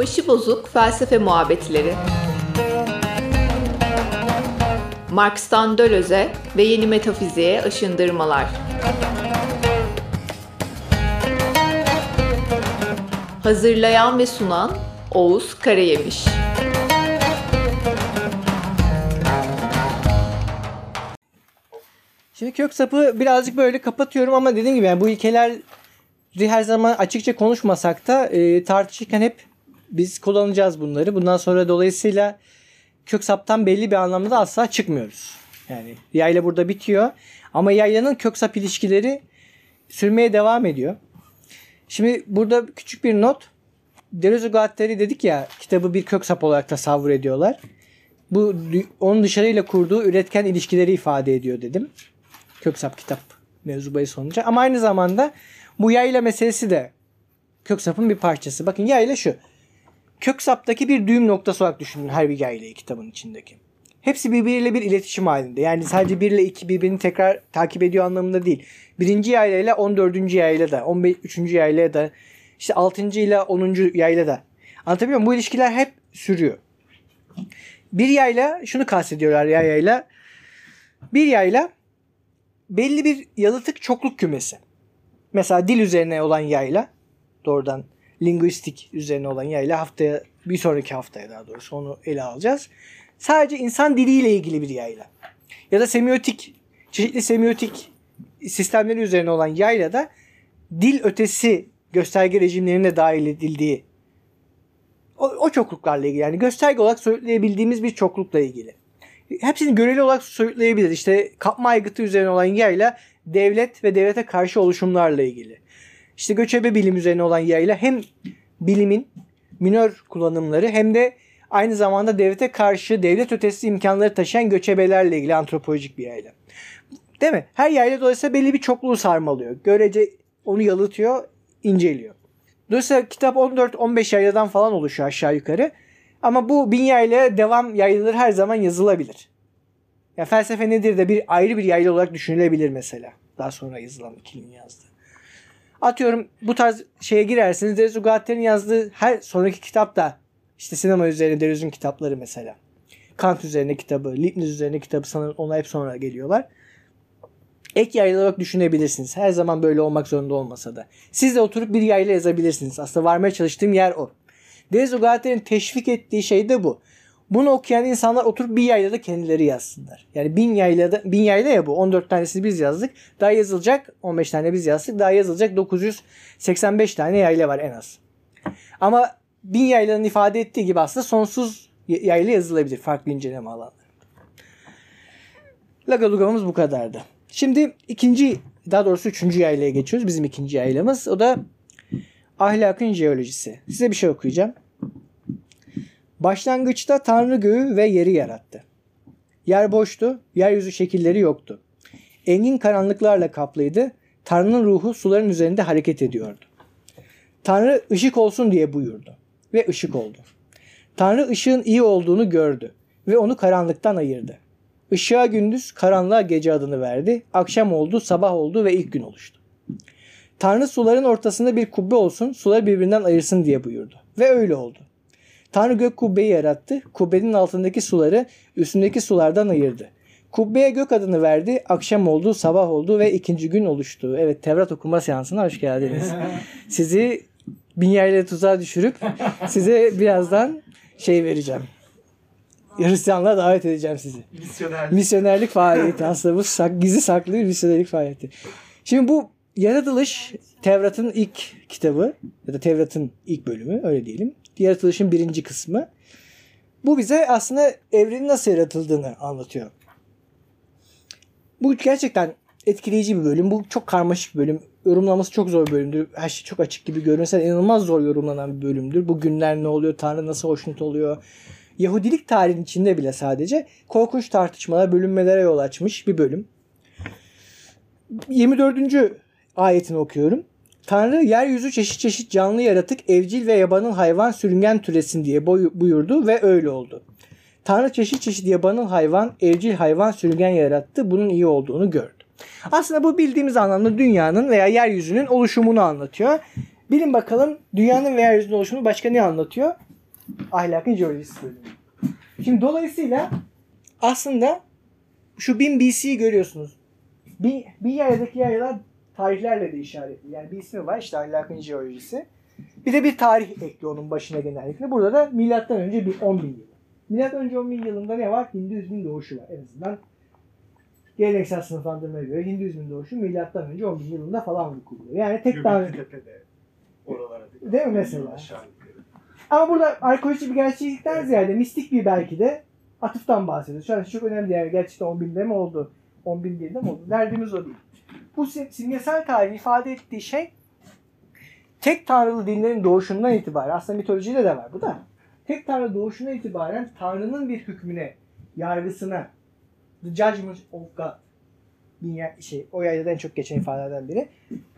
Başı bozuk felsefe muhabbetleri. Marx'tan Döloz'e ve yeni metafiziğe aşındırmalar. Hazırlayan ve sunan Oğuz Karayemiş. Şimdi kök sapı birazcık böyle kapatıyorum ama dediğim gibi yani bu ilkeler her zaman açıkça konuşmasak da e, tartışırken hep biz kullanacağız bunları. Bundan sonra dolayısıyla kök saptan belli bir anlamda da asla çıkmıyoruz. Yani yayla burada bitiyor. Ama yaylanın kök sap ilişkileri sürmeye devam ediyor. Şimdi burada küçük bir not. Deleuze Guattari dedik ya kitabı bir kök sap olarak tasavvur ediyorlar. Bu onun dışarıyla kurduğu üretken ilişkileri ifade ediyor dedim. Kök sap kitap mevzu bahis olunca. Ama aynı zamanda bu yayla meselesi de kök sapın bir parçası. Bakın yayla şu. Kök saptaki bir düğüm noktası olarak düşünün her bir yaylayı kitabın içindeki. Hepsi birbiriyle bir iletişim halinde. Yani sadece 1 ile 2 birbirini tekrar takip ediyor anlamında değil. Birinci yayla ile 14. yayla da, 15. yayla da, işte 6. ile 10. yayla da. Anlatabiliyor muyum? Bu ilişkiler hep sürüyor. Bir yayla, şunu kastediyorlar ya yayla. Bir yayla belli bir yalıtık çokluk kümesi. Mesela dil üzerine olan yayla doğrudan linguistik üzerine olan yayla haftaya bir sonraki haftaya daha doğrusu onu ele alacağız. Sadece insan diliyle ilgili bir yayla. Ya da semiotik çeşitli semiotik sistemleri üzerine olan yayla da dil ötesi gösterge rejimlerine dahil edildiği o, o çokluklarla ilgili. Yani gösterge olarak söyleyebildiğimiz bir çoklukla ilgili. Hepsini göreli olarak soyutlayabiliriz. İşte kapma aygıtı üzerine olan yayla devlet ve devlete karşı oluşumlarla ilgili. İşte göçebe bilim üzerine olan yayla hem bilimin minör kullanımları hem de aynı zamanda devlete karşı devlet ötesi imkanları taşıyan göçebelerle ilgili antropolojik bir yayla. Değil mi? Her yayla dolayısıyla belli bir çokluğu sarmalıyor. Görece onu yalıtıyor, inceliyor. Dolayısıyla kitap 14-15 yayladan falan oluşuyor aşağı yukarı. Ama bu bin yayla devam yaylaları her zaman yazılabilir. Ya felsefe nedir de bir ayrı bir yayla olarak düşünülebilir mesela. Daha sonra yazılan ikilinin yazdığı. Atıyorum bu tarz şeye girerseniz Deleuze Guattari'nin yazdığı her sonraki kitap da işte sinema üzerine Deleuze'ün kitapları mesela. Kant üzerine kitabı, Leibniz üzerine kitabı sanırım ona hep sonra geliyorlar. Ek yayla olarak düşünebilirsiniz. Her zaman böyle olmak zorunda olmasa da. Siz de oturup bir yayla yazabilirsiniz. Aslında varmaya çalıştığım yer o. Deleuze Guattari'nin teşvik ettiği şey de bu. Bunu okuyan insanlar oturup bir yaylada kendileri yazsınlar. Yani bin yaylada, bin yayla ya bu. 14 tanesini biz yazdık. Daha yazılacak 15 tane biz yazdık. Daha yazılacak 985 tane yayla var en az. Ama bin yaylanın ifade ettiği gibi aslında sonsuz yayla yazılabilir farklı inceleme alanları. Lagaluga'mız bu kadardı. Şimdi ikinci daha doğrusu üçüncü yaylaya geçiyoruz. Bizim ikinci yaylamız. O da ahlakın jeolojisi. Size bir şey okuyacağım. Başlangıçta Tanrı göğü ve yeri yarattı. Yer boştu, yeryüzü şekilleri yoktu. Engin karanlıklarla kaplıydı. Tanrı'nın ruhu suların üzerinde hareket ediyordu. Tanrı ışık olsun diye buyurdu ve ışık oldu. Tanrı ışığın iyi olduğunu gördü ve onu karanlıktan ayırdı. Işığa gündüz, karanlığa gece adını verdi. Akşam oldu, sabah oldu ve ilk gün oluştu. Tanrı suların ortasında bir kubbe olsun, suları birbirinden ayırsın diye buyurdu. Ve öyle oldu. Tanrı gök kubbeyi yarattı. Kubbenin altındaki suları üstündeki sulardan ayırdı. Kubbeye gök adını verdi. Akşam oldu, sabah oldu ve ikinci gün oluştu. Evet Tevrat okuma seansına hoş geldiniz. Sizi bin yerle tuzağa düşürüp size birazdan şey vereceğim. Hristiyanlığa davet edeceğim sizi. Misyonerlik. Misyonerlik faaliyeti aslında bu sak, gizli saklı bir misyonerlik faaliyeti. Şimdi bu yaratılış Tevrat'ın ilk kitabı ya da Tevrat'ın ilk bölümü öyle diyelim. Yaratılışın birinci kısmı. Bu bize aslında evrenin nasıl yaratıldığını anlatıyor. Bu gerçekten etkileyici bir bölüm. Bu çok karmaşık bir bölüm. Yorumlaması çok zor bir bölümdür. Her şey çok açık gibi görünse inanılmaz zor yorumlanan bir bölümdür. Bu günler ne oluyor? Tanrı nasıl hoşnut oluyor? Yahudilik tarihinin içinde bile sadece korkunç tartışmalar, bölünmelere yol açmış bir bölüm. 24. ayetini okuyorum. Tanrı yeryüzü çeşit çeşit canlı yaratık, evcil ve yabanıl hayvan sürüngen türesin diye buyurdu ve öyle oldu. Tanrı çeşit çeşit yabanıl hayvan, evcil hayvan sürüngen yarattı. Bunun iyi olduğunu gördü. Aslında bu bildiğimiz anlamda dünyanın veya yeryüzünün oluşumunu anlatıyor. Bilin bakalım dünyanın ve yeryüzünün oluşumu başka ne anlatıyor? Ahlakın jeolojisi bölümü. Şimdi dolayısıyla aslında şu 1000 BC'yi görüyorsunuz. Bir, bir yerdeki yaylar tarihlerle de işaretli. Yani bir ismi var işte ahlakın jeolojisi. Bir de bir tarih ekliyor onun başına genellikle. Burada da milattan önce bir 10 bin yılı. Milattan önce 10 bin yılında ne var? Hinduizmin doğuşu var. En azından geleneksel sınıflandırmaya göre Hinduizmin doğuşu milattan önce 10 bin yılında falan vuku buluyor. Yani tek tanrı. Değil mi mesela? Ama burada arkeolojik bir gerçeklikten ziyade mistik bir belki de atıftan bahsediyoruz. Şu an çok önemli yani gerçekten 10 binde mi oldu? 10 bin değil de mi oldu? Derdimiz o değil. Bu sim- simgesel tarihin ifade ettiği şey tek tanrılı dinlerin doğuşundan itibaren aslında mitolojide de var bu da. Tek tanrı doğuşundan itibaren tanrının bir hükmüne, yargısına the judgment of God dünya şey o yayda en çok geçen ifadelerden biri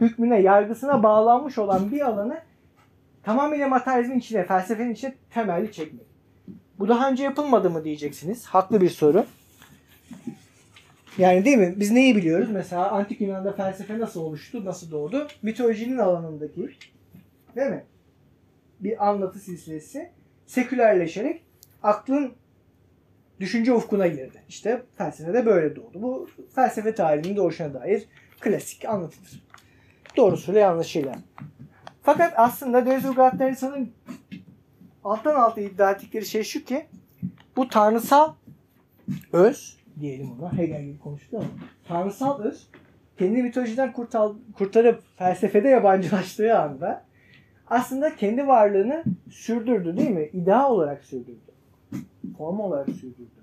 hükmüne, yargısına bağlanmış olan bir alanı tamamıyla materyalizmin içine, felsefenin içine temelli çekmek. Bu daha önce yapılmadı mı diyeceksiniz. Haklı bir soru. Yani değil mi? Biz neyi biliyoruz? Mesela antik Yunan'da felsefe nasıl oluştu, nasıl doğdu? Mitolojinin alanındaki değil mi? Bir anlatı silsilesi sekülerleşerek aklın düşünce ufkuna girdi. İşte felsefe de böyle doğdu. Bu felsefe tarihinin doğuşuna dair klasik anlatıdır. Doğrusuyla yanlışıyla. Fakat aslında Deleuze alttan alta iddia ettikleri şey şu ki bu tanrısal öz diyelim ona Hegel gibi konuştu ama tanrısal öz kendi mitolojiden kurtal, kurtarıp felsefede yabancılaştığı anda aslında kendi varlığını sürdürdü değil mi? İdea olarak sürdürdü. Form olarak sürdürdü.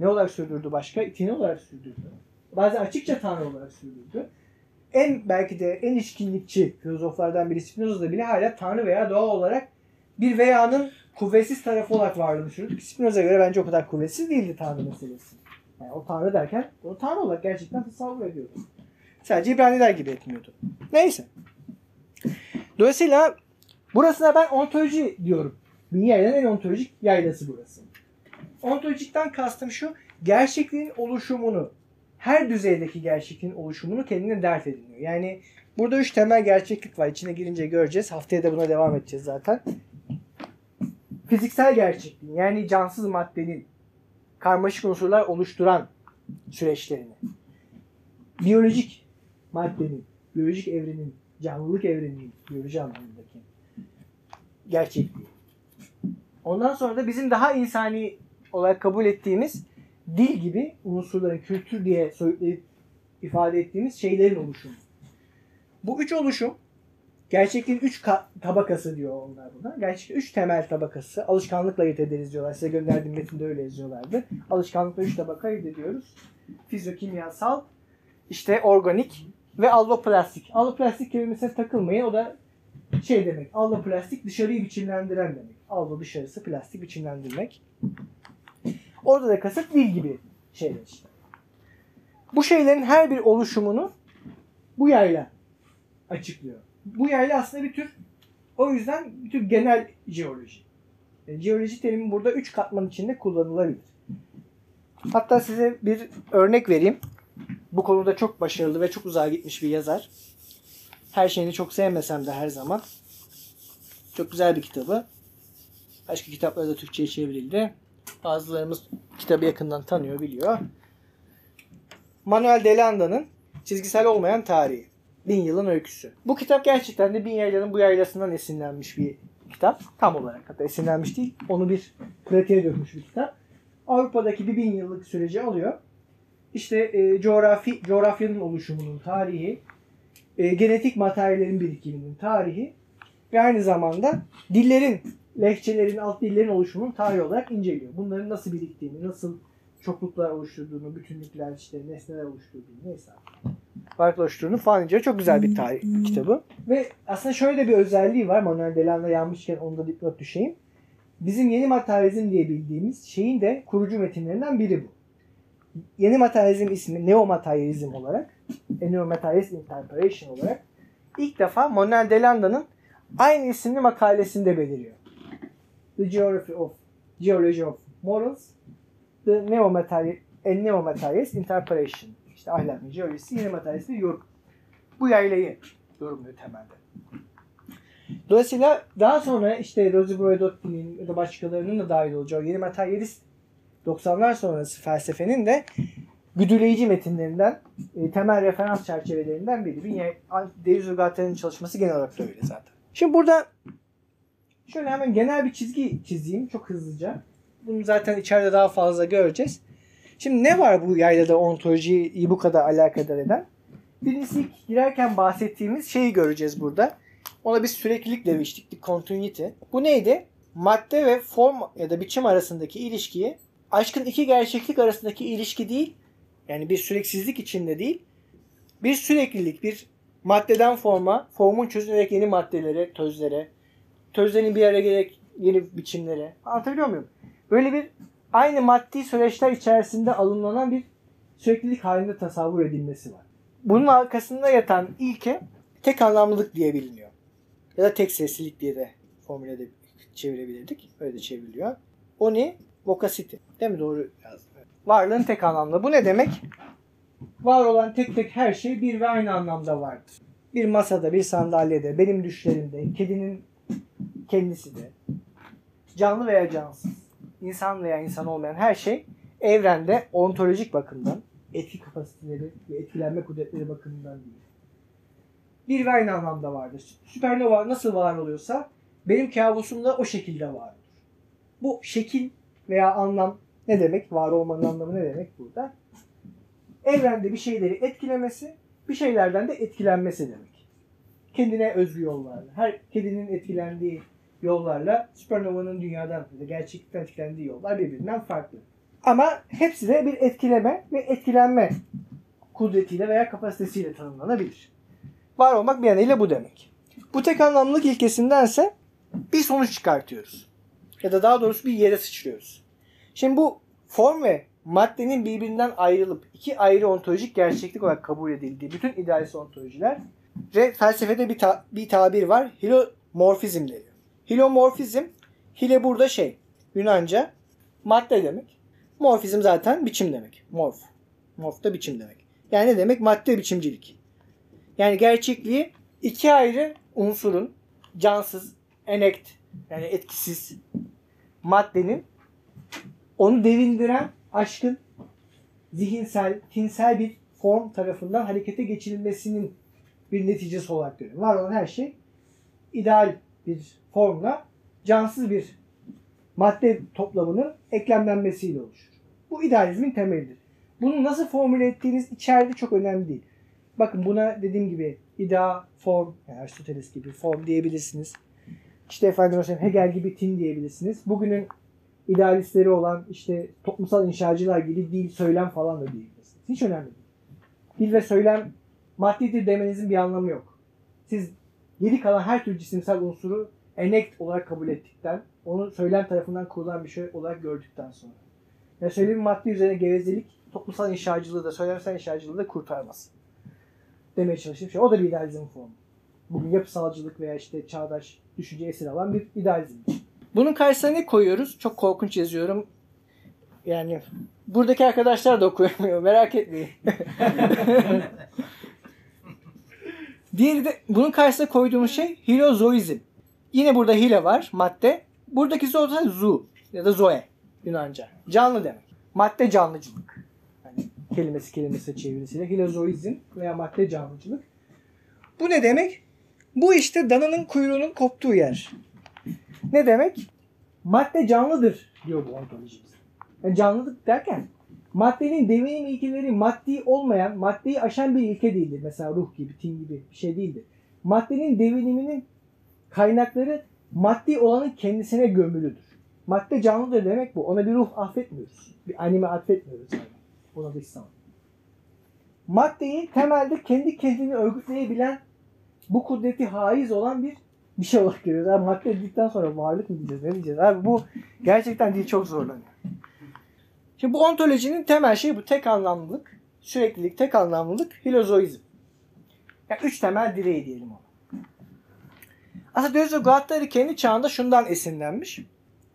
Ne olarak sürdürdü başka? İtini olarak sürdürdü. Bazen açıkça tanrı olarak sürdürdü. En belki de en içkinlikçi filozoflardan biri Spinoza da bile hala tanrı veya doğa olarak bir veyanın kuvvetsiz tarafı olarak varlığını sürdü. Spinoza'ya göre bence o kadar kuvvetsiz değildi tanrı meselesi. Yani o tanrı derken o tanrı olarak gerçekten tasavvur ediyordu. Sadece İbraniler gibi etmiyordu. Neyse. Dolayısıyla burasına ben ontoloji diyorum. Dünyanın en ontolojik yaylası burası. Ontolojikten kastım şu, gerçekliğin oluşumunu, her düzeydeki gerçekliğin oluşumunu kendine dert ediniyor. Yani burada üç temel gerçeklik var. İçine girince göreceğiz. Haftaya da buna devam edeceğiz zaten. Fiziksel gerçekliğin yani cansız maddenin karmaşık unsurlar oluşturan süreçlerini. Biyolojik maddenin, biyolojik evrenin, canlılık evreninin, biyoloji anlamındaki gerçekliği. Ondan sonra da bizim daha insani olarak kabul ettiğimiz dil gibi unsurların kültür diye ifade ettiğimiz şeylerin oluşumu. Bu üç oluşum gerçekliğin üç ka- tabakası diyor onlar buna. Gerçekten üç temel tabakası. Alışkanlıkla ayırt ederiz diyorlar. Size gönderdiğim metinde öyle yazıyorlardı. Alışkanlıkla üç tabaka ayırt ediyoruz. Fizyokimyasal, işte organik ve alloplastik. Alloplastik kelimesine takılmayın. O da şey demek. Alloplastik dışarıyı biçimlendiren demek. Allo dışarısı, plastik biçimlendirmek. Orada da kasıt dil gibi şeyler işte. Bu şeylerin her bir oluşumunu bu yayla açıklıyor. Bu yayla aslında bir tür o yüzden bir tür genel jeoloji. Yani jeoloji terimi burada üç katman içinde kullanılabilir. Hatta size bir örnek vereyim. Bu konuda çok başarılı ve çok uzağa gitmiş bir yazar. Her şeyini çok sevmesem de her zaman. Çok güzel bir kitabı. Başka kitapları da Türkçe'ye çevrildi. Bazılarımız kitabı yakından tanıyor, biliyor. Manuel Delanda'nın Çizgisel Olmayan Tarihi. Bin Yılın Öyküsü. Bu kitap gerçekten de Bin Yaylanın bu yaylasından esinlenmiş bir kitap. Tam olarak hatta esinlenmiş değil. Onu bir pratiğe dökmüş bir kitap. Avrupa'daki bir bin yıllık süreci alıyor. İşte e, coğrafi coğrafyanın oluşumunun tarihi, e, genetik materyallerin birikiminin tarihi ve aynı zamanda dillerin, lehçelerin, alt dillerin oluşumunun tarihi olarak inceliyor. Bunların nasıl biriktiğini, nasıl çokluklar oluşturduğunu, bütünlükler, işte nesneler oluşturduğunu neyse farklı oluşturduğunu falan inceliyor. Çok güzel bir tarih kitabı. Ve aslında şöyle de bir özelliği var. Manuel Delanda yanmışken onu da dipnot düşeyim. Bizim yeni materyalizm diye bildiğimiz şeyin de kurucu metinlerinden biri bu. Yeni materyalizm ismi neomateryalizm olarak, a neomaterialist interpretation olarak ilk defa Manuel Delanda'nın aynı isimli makalesinde beliriyor. The Geography of Geology of Morals, The Neomaterial, a Neomaterialist Interpretation. İşte ahlakın jeolojisi, yeni materyalist bir yorum. Bu yaylayı yorumluyor temelde. Dolayısıyla daha sonra işte Rosie Braidotti ya da başkalarının da dahil olacağı yeni materyalist 90'lar sonrası felsefenin de güdüleyici metinlerinden, e, temel referans çerçevelerinden biri. Yani Deleuze Guattari'nin çalışması genel olarak da öyle zaten. Şimdi burada şöyle hemen genel bir çizgi çizeyim çok hızlıca. Bunu zaten içeride daha fazla göreceğiz. Şimdi ne var bu yaylada ontolojiyi bu kadar alakadar eden? Birincisi girerken bahsettiğimiz şeyi göreceğiz burada. Ona bir süreklilik demiştik. Bir continuity. Bu neydi? Madde ve form ya da biçim arasındaki ilişkiyi aşkın iki gerçeklik arasındaki ilişki değil yani bir süreksizlik içinde değil bir süreklilik, bir maddeden forma, formun çözülerek yeni maddelere, tözlere, tözlerin bir araya gelerek yeni biçimlere. Anlatabiliyor muyum? Böyle bir aynı maddi süreçler içerisinde alımlanan bir süreklilik halinde tasavvur edilmesi var. Bunun arkasında yatan ilke tek anlamlılık diye biliniyor. Ya da tek seslilik diye de formüle de çevirebilirdik. Öyle de çevriliyor. Oni vocacity. Değil mi? Doğru yazdım. Varlığın tek anlamlı. Bu ne demek? Var olan tek tek her şey bir ve aynı anlamda vardır. Bir masada, bir sandalyede, benim düşlerimde, kedinin kendisi de, canlı veya cansız, insan veya insan olmayan her şey evrende ontolojik bakımdan, etki kapasiteleri ve etkilenme kudretleri bakımından değil. Bir ve aynı anlamda vardır. Süpernova nasıl var oluyorsa benim kabusumda o şekilde vardır. Bu şekil veya anlam ne demek? Var olmanın anlamı ne demek burada? Evrende bir şeyleri etkilemesi, bir şeylerden de etkilenmesi demek. Kendine özgü yollarla. Her kedinin etkilendiği yollarla süpernovanın dünyadan ya da gerçeklikten etkilendiği yollar birbirinden farklı. Ama hepsi de bir etkileme ve etkilenme kudretiyle veya kapasitesiyle tanımlanabilir. Var olmak bir yanıyla bu demek. Bu tek anlamlılık ilkesindense bir sonuç çıkartıyoruz. Ya da daha doğrusu bir yere sıçrıyoruz. Şimdi bu form ve maddenin birbirinden ayrılıp iki ayrı ontolojik gerçeklik olarak kabul edildiği bütün idealist ontolojiler ve felsefede bir, ta- bir tabir var. Hilomorfizm deniyor. Hilomorfizm, hile burada şey, Yunanca madde demek. Morfizm zaten biçim demek. Morf. Morf da biçim demek. Yani ne demek? Madde biçimcilik. Yani gerçekliği iki ayrı unsurun cansız, enekt yani etkisiz maddenin onu devindiren aşkın zihinsel, tinsel bir form tarafından harekete geçirilmesinin bir neticesi olarak görüyorum. Var olan her şey ideal bir formla cansız bir madde toplamının eklemlenmesiyle oluşur. Bu idealizmin temelidir. Bunu nasıl formüle ettiğiniz içeride çok önemli değil. Bakın buna dediğim gibi idea, form, yani Aristoteles gibi form diyebilirsiniz. İşte efendim Hegel gibi tin diyebilirsiniz. Bugünün idealistleri olan işte toplumsal inşacılar gibi dil, söylem falan da diyebilirsiniz. Hiç önemli değil. Dil ve söylem maddidir demenizin bir anlamı yok. Siz geri kalan her tür cisimsel unsuru enekt olarak kabul ettikten, onu söylem tarafından kurulan bir şey olarak gördükten sonra. Yani söylemin maddi üzerine gevezelik toplumsal inşacılığı da, söylemsel inşacılığı da kurtarmaz. Demeye çalıştığım şey. O da bir idealizm formu. Bugün yapısalcılık veya işte çağdaş düşünce esir alan bir idealizm. Bunun karşısına ne koyuyoruz? Çok korkunç yazıyorum. Yani buradaki arkadaşlar da okuyamıyor. Merak etmeyin. Diğeri de bunun karşısına koyduğumuz şey hilozoizm. Yine burada hile var madde. Buradaki zaten zu ya da zoe Yunanca. Canlı demek. Madde canlıcılık. Yani kelimesi kelimesi çevirisiyle hilozoizm veya madde canlıcılık. Bu ne demek? Bu işte dananın kuyruğunun koptuğu yer. Ne demek? Madde canlıdır diyor bu ontolojimiz. Yani canlılık derken maddenin devinim ilkeleri maddi olmayan, maddeyi aşan bir ilke değildir. Mesela ruh gibi, tin gibi bir şey değildir. Maddenin deviniminin kaynakları maddi olanın kendisine gömülüdür. Madde canlıdır demek bu. Ona bir ruh affetmiyoruz. Bir anime affetmiyoruz. Yani. Ona dış sanat. Maddeyi temelde kendi kendini örgütleyebilen bu kudreti haiz olan bir bir şey olarak görüyoruz. Abi madde dedikten sonra varlık mı diyeceğiz? Ne diyeceğiz? Abi bu gerçekten dil çok zorlanıyor. Şimdi bu ontolojinin temel şeyi bu. Tek anlamlılık, süreklilik, tek anlamlılık, filozoizm. Yani üç temel direği diyelim ona. Aslında Deleuze Guattari kendi çağında şundan esinlenmiş.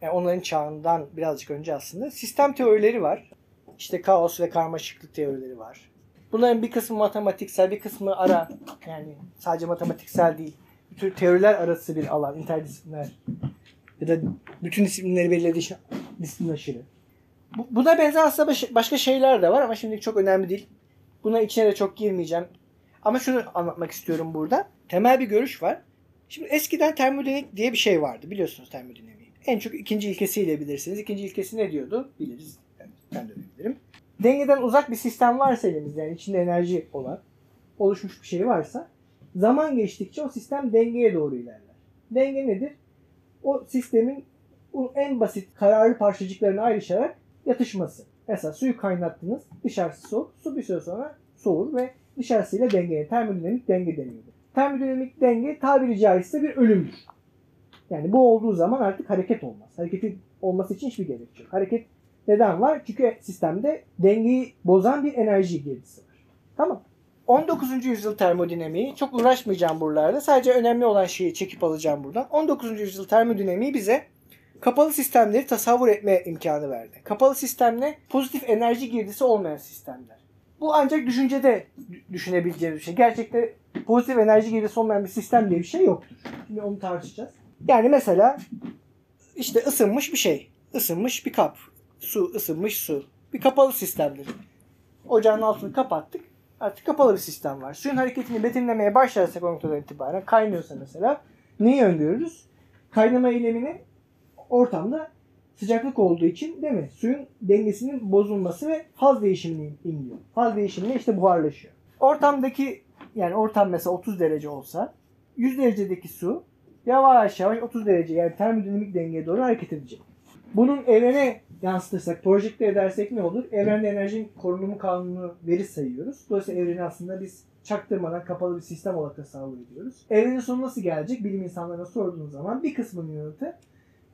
Yani onların çağından birazcık önce aslında. Sistem teorileri var. İşte kaos ve karmaşıklık teorileri var. Bunların bir kısmı matematiksel, bir kısmı ara. Yani sadece matematiksel değil tür teoriler arası bir alan, interdisipliner ya da bütün disiplinleri belirlediği şey, disiplin aşırı. Bu, buna benzer aslında baş- başka şeyler de var ama şimdi çok önemli değil. Buna içine de çok girmeyeceğim. Ama şunu anlatmak istiyorum burada. Temel bir görüş var. Şimdi eskiden termodinamik diye bir şey vardı. Biliyorsunuz termodinamiği. En çok ikinci ilkesiyle bilirsiniz. İkinci ilkesi ne diyordu? Biliriz. Ben, ben de bilirim. Dengeden uzak bir sistem varsa elimizde yani içinde enerji olan oluşmuş bir şey varsa zaman geçtikçe o sistem dengeye doğru ilerler. Denge nedir? O sistemin en basit kararlı parçacıklarına ayrışarak yatışması. Mesela suyu kaynattınız, dışarısı soğuk, su bir süre sonra soğur ve dışarısıyla dengeye, termodinamik denge deniyor. Termodinamik denge tabiri caizse bir ölümdür. Yani bu olduğu zaman artık hareket olmaz. Hareketin olması için hiçbir gerek yok. Hareket neden var? Çünkü sistemde dengeyi bozan bir enerji girdisi var. Tamam. 19. yüzyıl termodinamiği çok uğraşmayacağım buralarda. Sadece önemli olan şeyi çekip alacağım buradan. 19. yüzyıl termodinamiği bize kapalı sistemleri tasavvur etme imkanı verdi. Kapalı sistem ne? Pozitif enerji girdisi olmayan sistemler. Bu ancak düşüncede dü- düşünebileceğimiz bir şey. Gerçekte pozitif enerji girdisi olmayan bir sistem diye bir şey yoktur. Şimdi onu tartışacağız. Yani mesela işte ısınmış bir şey. Isınmış bir kap. Su, ısınmış su. Bir kapalı sistemdir. Ocağın altını kapattık. Artık kapalı bir sistem var. Suyun hareketini betimlemeye başlarsak o noktadan itibaren kaynıyorsa mesela neyi öngörürüz? Kaynama eylemini ortamda sıcaklık olduğu için değil mi? Suyun dengesinin bozulması ve faz değişimini imliyor. Faz değişiminde işte buharlaşıyor. Ortamdaki yani ortam mesela 30 derece olsa 100 derecedeki su yavaş yavaş 30 derece yani termodinamik dengeye doğru hareket edecek. Bunun evrene yansıtırsak, projekte edersek ne olur? Evrende enerjinin korunumu kanunu veri sayıyoruz. Dolayısıyla evreni aslında biz çaktırmadan kapalı bir sistem olarak tasavvur ediyoruz. Evrenin sonu nasıl gelecek? Bilim insanlarına sorduğunuz zaman bir kısmının yanıtı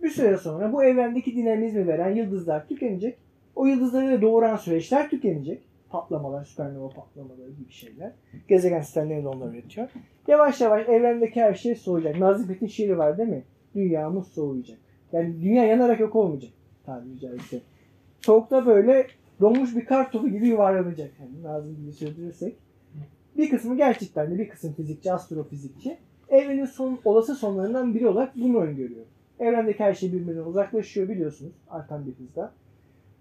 bir süre sonra bu evrendeki dinamizmi veren yıldızlar tükenecek. O yıldızları doğuran süreçler tükenecek. Patlamalar, süpernova patlamaları gibi şeyler. Gezegen sistemleri de onlar üretiyor. Yavaş yavaş evrendeki her şey soğuyacak. Nazım Hikmet'in şiiri var değil mi? Dünyamız soğuyacak. Yani dünya yanarak yok olmayacak tabiri caizse. Soğukta böyle donmuş bir kar topu gibi yuvarlanacak. Yani Nazım gibi sürdürürsek. Bir kısmı gerçekten de bir kısım fizikçi, astrofizikçi evrenin son, olası sonlarından biri olarak bunu öngörüyor. Evrendeki her şey birbirinden uzaklaşıyor biliyorsunuz artan bir hızda.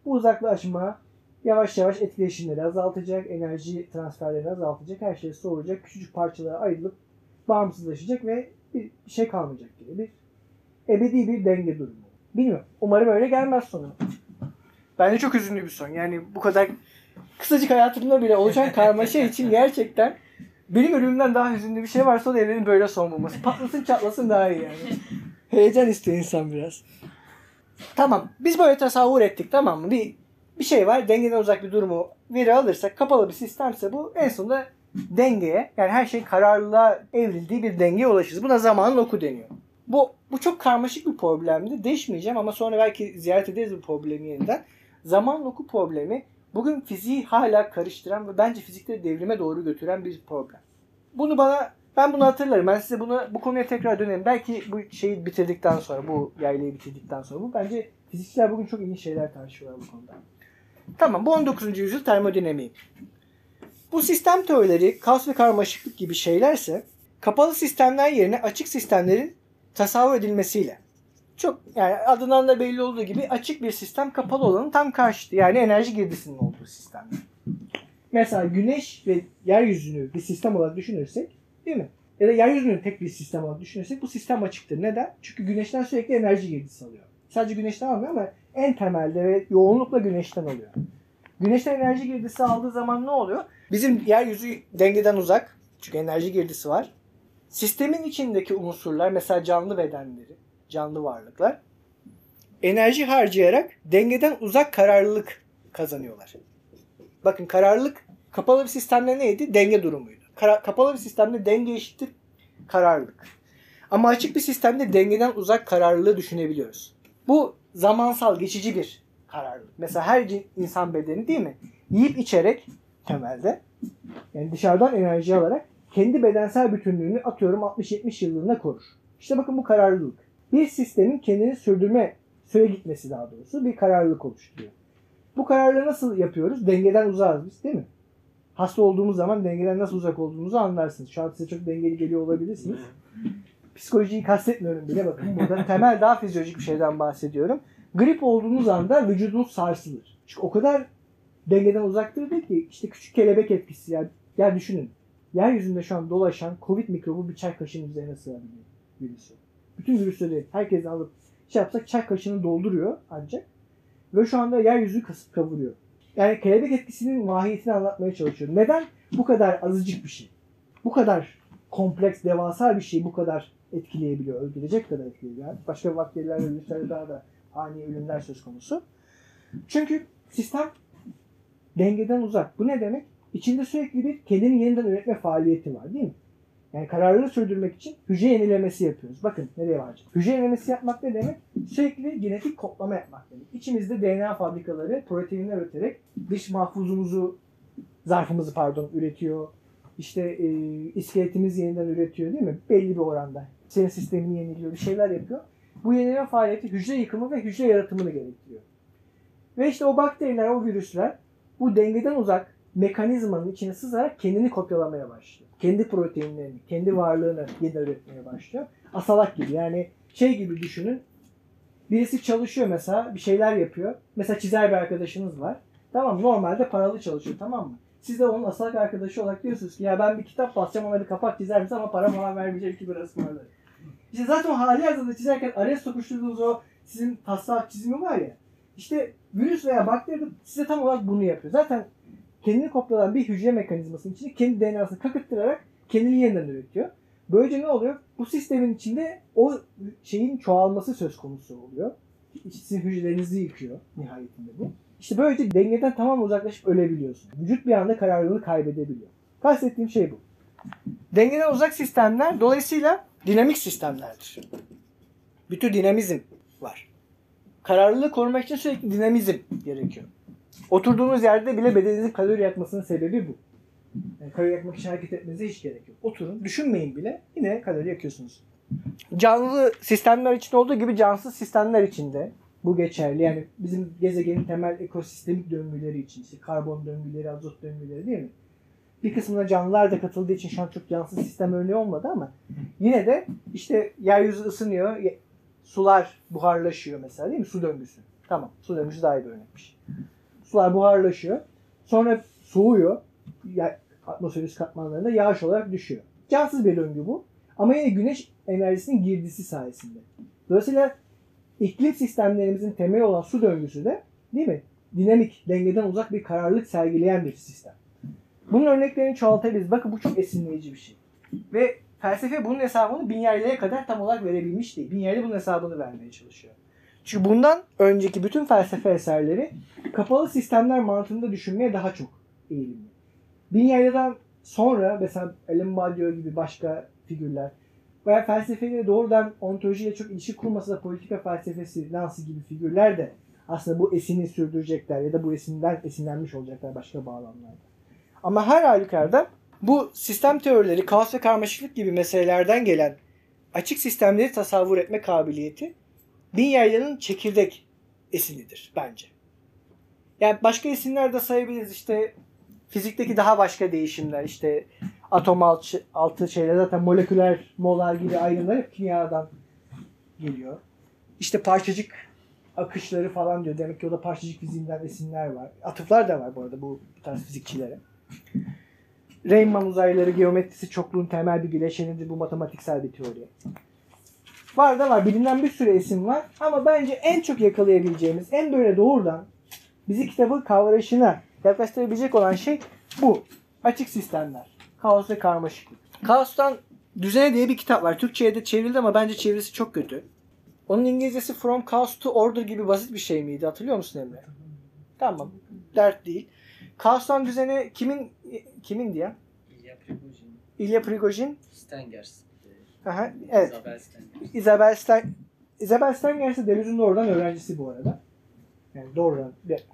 Bu uzaklaşma yavaş yavaş etkileşimleri azaltacak, enerji transferlerini azaltacak, her şey soğuyacak, küçücük parçalara ayrılıp bağımsızlaşacak ve bir şey kalmayacak gibi bir ebedi bir denge durumu. Bilmiyorum. Umarım öyle gelmez sonu. Bence çok üzünlü bir son. Yani bu kadar kısacık hayatımda bile oluşan karmaşa için gerçekten benim ölümümden daha hüzünlü bir şey varsa o da evrenin böyle son bulması. Patlasın çatlasın daha iyi yani. Heyecan istiyor insan biraz. Tamam. Biz böyle tasavvur ettik tamam mı? Bir, bir şey var. Dengeden uzak bir durumu veri alırsak kapalı bir sistemse bu en sonunda dengeye yani her şey kararlılığa evrildiği bir dengeye ulaşırız. Buna zamanın oku deniyor. Bu, bu çok karmaşık bir problemdi. Değişmeyeceğim ama sonra belki ziyaret ederiz bu problemi yeniden. Zaman oku problemi bugün fiziği hala karıştıran ve bence fizikte devrime doğru götüren bir problem. Bunu bana ben bunu hatırlarım. Ben size bunu bu konuya tekrar dönerim. Belki bu şeyi bitirdikten sonra, bu yaylayı bitirdikten sonra bu bence fizikçiler bugün çok ilginç şeyler tartışıyorlar bu konuda. Tamam bu 19. yüzyıl termodinamiği. Bu sistem teorileri, kaos ve karmaşıklık gibi şeylerse kapalı sistemler yerine açık sistemlerin tasavvur edilmesiyle. Çok yani adından da belli olduğu gibi açık bir sistem kapalı olanın tam karşıtı. Yani enerji girdisinin olduğu sistem. Mesela güneş ve yeryüzünü bir sistem olarak düşünürsek değil mi? Ya da yeryüzünü tek bir sistem olarak düşünürsek bu sistem açıktır. Neden? Çünkü güneşten sürekli enerji girdisi alıyor. Sadece güneşten almıyor ama en temelde ve yoğunlukla güneşten alıyor. Güneşten enerji girdisi aldığı zaman ne oluyor? Bizim yeryüzü dengeden uzak. Çünkü enerji girdisi var. Sistemin içindeki unsurlar mesela canlı bedenleri, canlı varlıklar enerji harcayarak dengeden uzak kararlılık kazanıyorlar. Bakın kararlılık kapalı bir sistemde neydi? Denge durumuydu. Kara- kapalı bir sistemde denge eşittir kararlılık. Ama açık bir sistemde dengeden uzak kararlılığı düşünebiliyoruz. Bu zamansal, geçici bir kararlılık. Mesela her insan bedeni değil mi? Yiyip içerek temelde yani dışarıdan enerji alarak kendi bedensel bütünlüğünü atıyorum 60-70 yıllığına korur. İşte bakın bu kararlılık. Bir sistemin kendini sürdürme, süre gitmesi daha doğrusu bir kararlılık oluşturuyor. Bu kararlılığı nasıl yapıyoruz? Dengeden uzağız biz değil mi? Hasta olduğumuz zaman dengeden nasıl uzak olduğumuzu anlarsınız. Şu an size çok dengeli geliyor olabilirsiniz. Psikolojiyi kastetmiyorum bile bakın. Burada temel daha fizyolojik bir şeyden bahsediyorum. Grip olduğunuz anda vücudunuz sarsılır. Çünkü o kadar dengeden uzaktır ki işte küçük kelebek etkisi. Yani, yani düşünün. Yeryüzünde şu an dolaşan Covid mikrobu bir çay kaşığının üzerine sığabiliyor virüsü. Bütün virüsleri herkes alıp şey yapsak çay kaşığını dolduruyor ancak. Ve şu anda yeryüzü kasıp kavuruyor. Yani kelebek etkisinin mahiyetini anlatmaya çalışıyorum. Neden bu kadar azıcık bir şey? Bu kadar kompleks, devasa bir şeyi bu kadar etkileyebiliyor, öldürecek kadar etkileyebiliyor. Yani başka bakteriler virüslerde daha da ani ölümler söz konusu. Çünkü sistem dengeden uzak. Bu ne demek? İçinde sürekli bir kendini yeniden üretme faaliyeti var değil mi? Yani kararlılığı sürdürmek için hücre yenilemesi yapıyoruz. Bakın nereye varacak. Hücre yenilemesi yapmak ne demek? Sürekli genetik kodlama yapmak demek. İçimizde DNA fabrikaları proteinler üreterek dış mahfuzumuzu, zarfımızı pardon üretiyor. İşte e, iskeletimizi yeniden üretiyor değil mi? Belli bir oranda. Senin sistemini yeniliyor, bir şeyler yapıyor. Bu yenileme faaliyeti hücre yıkımı ve hücre yaratımını gerektiriyor. Ve işte o bakteriler, o virüsler bu dengeden uzak mekanizmanın içine sızarak kendini kopyalamaya başlıyor. Kendi proteinlerini, kendi varlığını yeniden üretmeye başlıyor. Asalak gibi yani şey gibi düşünün. Birisi çalışıyor mesela bir şeyler yapıyor. Mesela çizer bir arkadaşınız var. Tamam normalde paralı çalışıyor tamam mı? Siz de onun asalak arkadaşı olarak diyorsunuz ki ya ben bir kitap basacağım ona bir kapak çizer ama para falan vermeyecek ki biraz ısmarlarım. İşte zaten hali hazırda çizerken araya sokuşturduğunuz o sizin taslak çizimi var ya. İşte virüs veya bakteri de size tam olarak bunu yapıyor. Zaten kendini kopyalayan bir hücre mekanizmasının içinde kendi DNA'sını kakırttırarak kendini yeniden üretiyor. Böylece ne oluyor? Bu sistemin içinde o şeyin çoğalması söz konusu oluyor. Sizin hücrelerinizi yıkıyor nihayetinde bu. İşte böylece dengeden tamam uzaklaşıp ölebiliyorsun. Vücut bir anda kararlılığını kaybedebiliyor. Kastettiğim şey bu. Dengeden uzak sistemler dolayısıyla dinamik sistemlerdir. Bir tür dinamizm var. Kararlılığı korumak için sürekli dinamizm gerekiyor. Oturduğunuz yerde bile bedeninizin kalori yakmasının sebebi bu. Yani kalori yakmak için hareket etmenize hiç gerek yok. Oturun, düşünmeyin bile yine kalori yakıyorsunuz. Canlı sistemler için olduğu gibi cansız sistemler için de bu geçerli. Yani bizim gezegenin temel ekosistemik döngüleri için işte karbon döngüleri, azot döngüleri değil mi? Bir kısmına canlılar da katıldığı için şu an çok cansız sistem örneği olmadı ama yine de işte yeryüzü ısınıyor, sular buharlaşıyor mesela değil mi? Su döngüsü. Tamam, su döngüsü daha iyi bir örnekmiş. Sular buharlaşıyor. Sonra soğuyor. Ya, atmosfer üst katmanlarında yağış olarak düşüyor. Cansız bir döngü bu. Ama yine güneş enerjisinin girdisi sayesinde. Dolayısıyla iklim sistemlerimizin temeli olan su döngüsü de değil mi? Dinamik, dengeden uzak bir kararlılık sergileyen bir sistem. Bunun örneklerini çoğaltabiliriz. Bakın bu çok esinleyici bir şey. Ve felsefe bunun hesabını Binyerli'ye kadar tam olarak verebilmiş değil. Binyerli bunun hesabını vermeye çalışıyor. Çünkü bundan önceki bütün felsefe eserleri kapalı sistemler mantığında düşünmeye daha çok eğilimli. Binyerli'den sonra mesela Ellen Badiou gibi başka figürler veya felsefeyle doğrudan ontolojiyle çok ilişki kurmasa da politika felsefesi, Nancy gibi figürler de aslında bu esini sürdürecekler ya da bu esinden esinlenmiş olacaklar başka bağlamlarda. Ama her halükarda bu sistem teorileri, kaos ve karmaşıklık gibi meselelerden gelen açık sistemleri tasavvur etme kabiliyeti bin yaylanın çekirdek esinidir bence. Yani başka esinler de sayabiliriz işte fizikteki daha başka değişimler işte atom altı, altı şeyler zaten moleküler molar gibi ayrımlar hep kimyadan geliyor. İşte parçacık akışları falan diyor. Demek ki o da parçacık fiziğinden esinler var. Atıflar da var bu arada bu, tarz fizikçilere. Riemann uzayları geometrisi çokluğun temel bir bileşenidir. Bu matematiksel bir teori. Var da var. Bilinen bir sürü isim var. Ama bence en çok yakalayabileceğimiz, en böyle doğrudan bizi kitabın kavrayışına yaklaştırabilecek olan şey bu. Açık sistemler. Kaos ve karmaşıklık. Kaos'tan Düzene diye bir kitap var. Türkçe'ye de çevrildi ama bence çevirisi çok kötü. Onun İngilizcesi From Chaos to Order gibi basit bir şey miydi? Hatırlıyor musun Emre? Tamam. Dert değil. Kaos'tan düzene kimin kimin diye? İlya Prigojin, İlya Prigojin. Stengers, Aha, evet. Isabel Stengers. Isabel Stein Isabel Stenger ise Deleuze'ün doğrudan öğrencisi bu arada. Yani doğrudan bir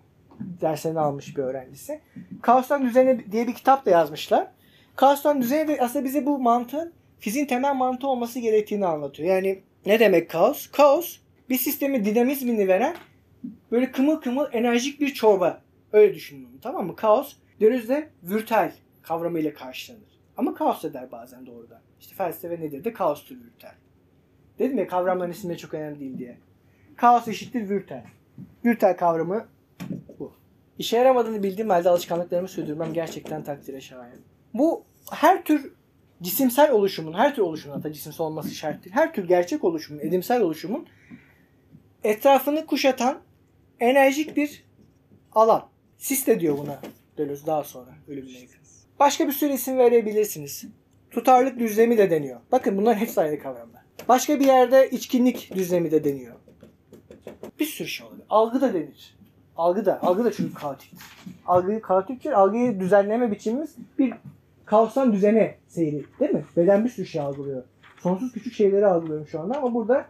derslerini almış bir öğrencisi. Kaos'tan Düzene diye bir kitap da yazmışlar. Kaos'tan Düzene de aslında bize bu mantığın fiziğin temel mantığı olması gerektiğini anlatıyor. Yani ne demek kaos? Kaos bir sistemi dinamizmini veren böyle kımıl kımıl enerjik bir çorba. Öyle düşünün tamam mı? Kaos Deleuze'de vürtel kavramıyla karşılanır. Ama kaos eder bazen doğrudan. İşte felsefe nedir de kaostur vürtel. Dedim ya kavramların isimleri çok önemli değil diye. Kaos eşittir vürtel. Vürtel kavramı bu. İşe yaramadığını bildiğim halde alışkanlıklarımı sürdürmem gerçekten takdire şayan. Bu her tür cisimsel oluşumun, her tür oluşumun hatta cisimsel olması şart değil. Her tür gerçek oluşumun, edimsel oluşumun etrafını kuşatan enerjik bir alan. Sis de diyor buna Deleuze daha sonra ölümüne yakın. Başka bir sürü isim verebilirsiniz. Tutarlık düzlemi de deniyor. Bakın bunlar hepsi ayrı kavramlar. Başka bir yerde içkinlik düzlemi de deniyor. Bir sürü şey olabilir. Algı da denir. Algı da. Algı da çünkü kaotiktir. Algıyı kaotiktir. Algıyı düzenleme biçimimiz bir kaostan düzene seyri. Değil mi? Beden bir sürü şey algılıyor. Sonsuz küçük şeyleri algılıyorum şu anda ama burada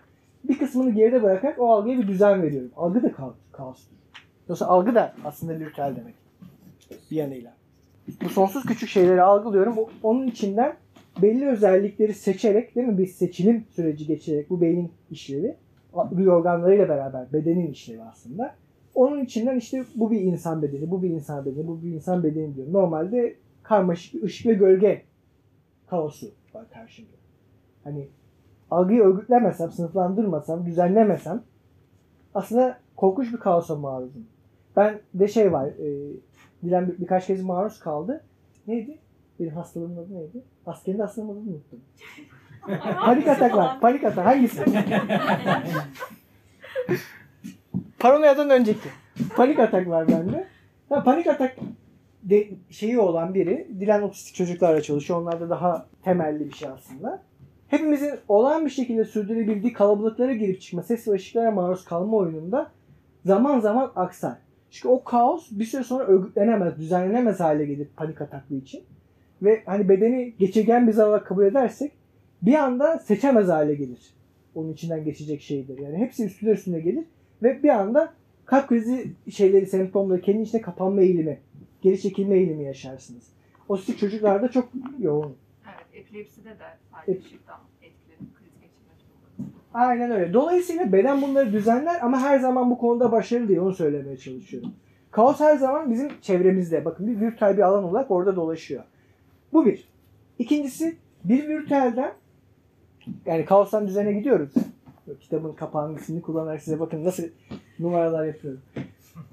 bir kısmını geride bırakarak o algıya bir düzen veriyorum. Algı da ka- kaostur. Yoksa algı da aslında lürtel demek. Bir yanıyla. Bu sonsuz küçük şeyleri algılıyorum. Onun içinden belli özellikleri seçerek değil mi bir seçilim süreci geçirerek bu beynin işlevi duyu organlarıyla beraber bedenin işlevi aslında. Onun içinden işte bu bir insan bedeni, bu bir insan bedeni, bu bir insan bedeni diyor. Normalde karmaşık bir ışık ve gölge kaosu var karşımda. Hani algıyı örgütlemesem, sınıflandırmasam, düzenlemesem aslında korkunç bir kaosa maruzum. Ben de şey var, e, Dilan bir, birkaç kez maruz kaldı. Neydi? Benim hastalığımın adı neydi? Askerin hastalığımın adını unuttum. panik atak var. Panik atak. Hangisi? Paranoyadan önceki. Panik atak var bende. Ha, panik atak de, şeyi olan biri. Dilan otistik çocuklarla çalışıyor. Onlar da daha temelli bir şey aslında. Hepimizin olağan bir şekilde sürdürebildiği kalabalıklara girip çıkma, ses ve ışıklara maruz kalma oyununda zaman zaman aksar. Çünkü o kaos bir süre sonra örgütlenemez, düzenlenemez hale gelir panik ataklı için. Ve hani bedeni geçirgen bir olarak kabul edersek bir anda seçemez hale gelir. Onun içinden geçecek şeydir. Yani hepsi üstüne üstüne gelir ve bir anda kalp krizi şeyleri, semptomları, kendi içine kapanma eğilimi, geri çekilme eğilimi yaşarsınız. Otistik çocuklarda çok yoğun. Evet, epilepside de ışıktan etkilenip kriz geçirme. Aynen öyle. Dolayısıyla beden bunları düzenler ama her zaman bu konuda başarılı değil. Onu söylemeye çalışıyorum. Kaos her zaman bizim çevremizde. Bakın bir virtüel bir alan olarak orada dolaşıyor. Bu bir. İkincisi bir virtüelden yani kaostan düzene gidiyoruz. Kitabın kapağının ismini kullanarak size bakın nasıl numaralar yapıyorum.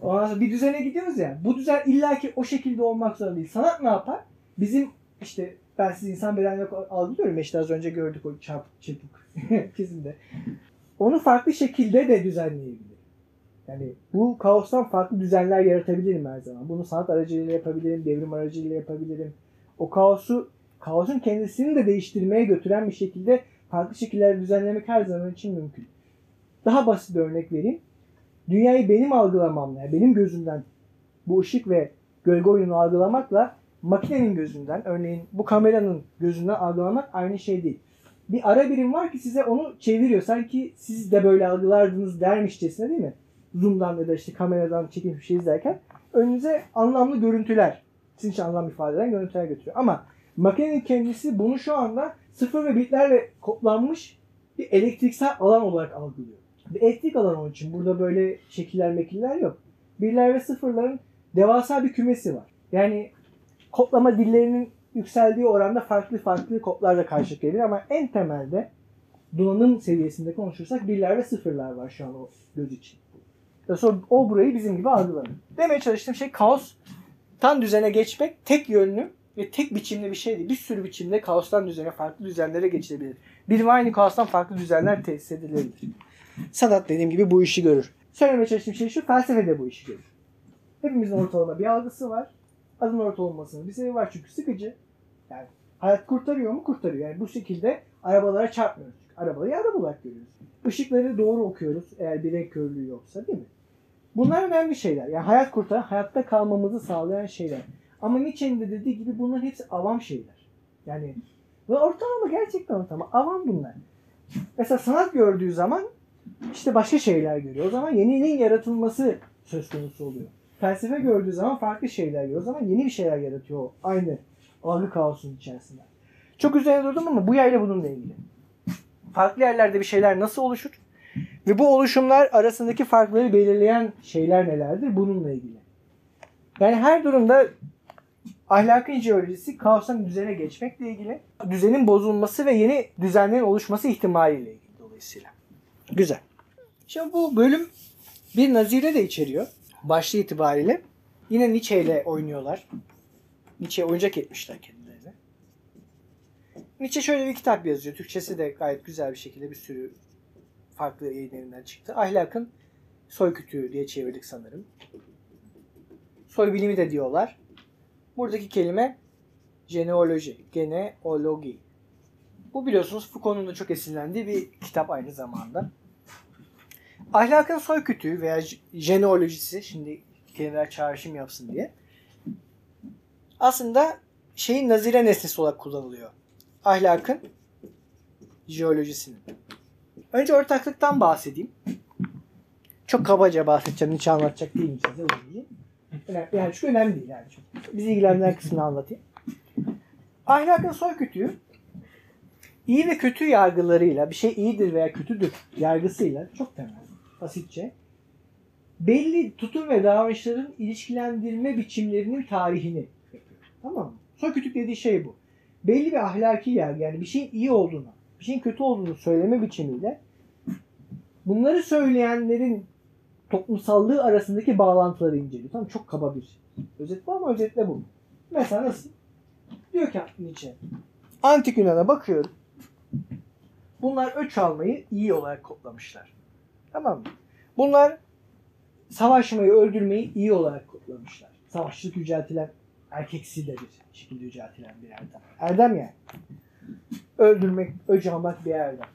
Ondan sonra bir düzene gidiyoruz ya. Bu düzen illaki o şekilde olmak zorunda değil. Sanat ne yapar? Bizim işte ben siz insan bedenleri algılıyorum işte az önce gördük o çarp, çırpık kesimde. Onu farklı şekilde de düzenleyebilir. Yani bu kaostan farklı düzenler yaratabilirim her zaman. Bunu sanat aracılığıyla yapabilirim, devrim aracılığıyla yapabilirim. O kaosu, kaosun kendisini de değiştirmeye götüren bir şekilde farklı şekillerde düzenlemek her zaman için mümkün. Daha basit bir örnek vereyim. Dünyayı benim algılamamla, benim gözümden bu ışık ve gölge oyununu algılamakla makinenin gözünden, örneğin bu kameranın gözünden algılamak aynı şey değil. Bir ara birim var ki size onu çeviriyor. Sanki siz de böyle algılardınız dermişçesine değil mi? Zoom'dan ya da işte kameradan çekilmiş bir şey izlerken önünüze anlamlı görüntüler, sizin için anlam ifade eden görüntüler götürüyor. Ama makinenin kendisi bunu şu anda sıfır ve bitlerle kodlanmış bir elektriksel alan olarak algılıyor. Elektrik alan onun için. Burada böyle şekiller mekiller yok. Birler ve sıfırların devasa bir kümesi var. Yani kodlama dillerinin yükseldiği oranda farklı farklı kodlarla karşılık geliyor ama en temelde donanım seviyesinde konuşursak birler ve sıfırlar var şu an o göz için. Sonra o burayı bizim gibi algılamıyor. Demeye çalıştığım şey kaos tam düzene geçmek tek yönlü ve tek biçimli bir şey değil. Bir sürü biçimde kaostan düzene farklı düzenlere geçilebilir. Bir ve aynı kaostan farklı düzenler tesis edilebilir. Sanat dediğim gibi bu işi görür. Söylemeye çalıştığım şey şu, felsefe de bu işi görür. Hepimizin ortalama bir algısı var. Adın ortalamasının bir sebebi var çünkü sıkıcı. Yani hayat kurtarıyor mu? Kurtarıyor. Yani bu şekilde arabalara çarpmıyoruz. Arabayı araba olarak görüyoruz. Işıkları doğru okuyoruz eğer bir renk körlüğü yoksa değil mi? Bunlar önemli şeyler. Yani hayat kurtaran, hayatta kalmamızı sağlayan şeyler. Ama Nietzsche'nin de dediği gibi bunların hepsi avam şeyler. Yani ve ortalama gerçekten ortalama. Avam bunlar. Mesela sanat gördüğü zaman işte başka şeyler görüyor. O zaman yeniliğin yaratılması söz konusu oluyor. Felsefe gördüğü zaman farklı şeyler görüyor. O zaman yeni bir şeyler yaratıyor aynı algı kaosunun içerisinde. Çok üzerine durdum ama bu yayla bununla ilgili. Farklı yerlerde bir şeyler nasıl oluşur? Ve bu oluşumlar arasındaki farkları belirleyen şeyler nelerdir? Bununla ilgili. Yani her durumda ahlakın jeolojisi kaostan düzene geçmekle ilgili. Düzenin bozulması ve yeni düzenlerin oluşması ihtimaliyle ilgili dolayısıyla. Güzel. Şimdi bu bölüm bir nazire de içeriyor. Başlı itibariyle. Yine Nietzsche ile oynuyorlar. Nietzsche oyuncak etmişler kendilerine. Nietzsche şöyle bir kitap yazıyor. Türkçesi de gayet güzel bir şekilde bir sürü farklı yayın evinden çıktı. Ahlakın soy kütüğü diye çevirdik sanırım. Soy bilimi de diyorlar. Buradaki kelime genealoji, genealogi. Bu biliyorsunuz Foucault'un da çok esinlendiği bir kitap aynı zamanda. Ahlakın soy kütüğü veya jeneolojisi, şimdi kelimeler çağrışım yapsın diye. Aslında şeyin nazire nesnesi olarak kullanılıyor. Ahlakın jeolojisinin. Önce ortaklıktan bahsedeyim. Çok kabaca bahsedeceğim. Hiç anlatacak değilim size. Önemli, yani çünkü önemli değil yani. Çok. Bizi ilgilendiren kısmını anlatayım. Ahlakın soy kütüğü iyi ve kötü yargılarıyla bir şey iyidir veya kötüdür yargısıyla çok temel, basitçe belli tutum ve davranışların ilişkilendirme biçimlerinin tarihini yapıyor. Tamam mı? Soy kütük dediği şey bu. Belli bir ahlaki yargı yani bir şeyin iyi olduğunu, bir şeyin kötü olduğunu söyleme biçimiyle bunları söyleyenlerin toplumsallığı arasındaki bağlantıları inceliyor. Tamam çok kaba bir özet bu ama özetle bu. Mesela nasıl? Diyor ki Nietzsche. Antik Yunan'a bakıyorum. Bunlar öç almayı iyi olarak kodlamışlar. Tamam mı? Bunlar savaşmayı, öldürmeyi iyi olarak kodlamışlar. Savaşçılık yüceltilen erkeksi de bir şekilde yüceltilen bir erdem. Erdem yani. Öldürmek, öc almak bir erdem.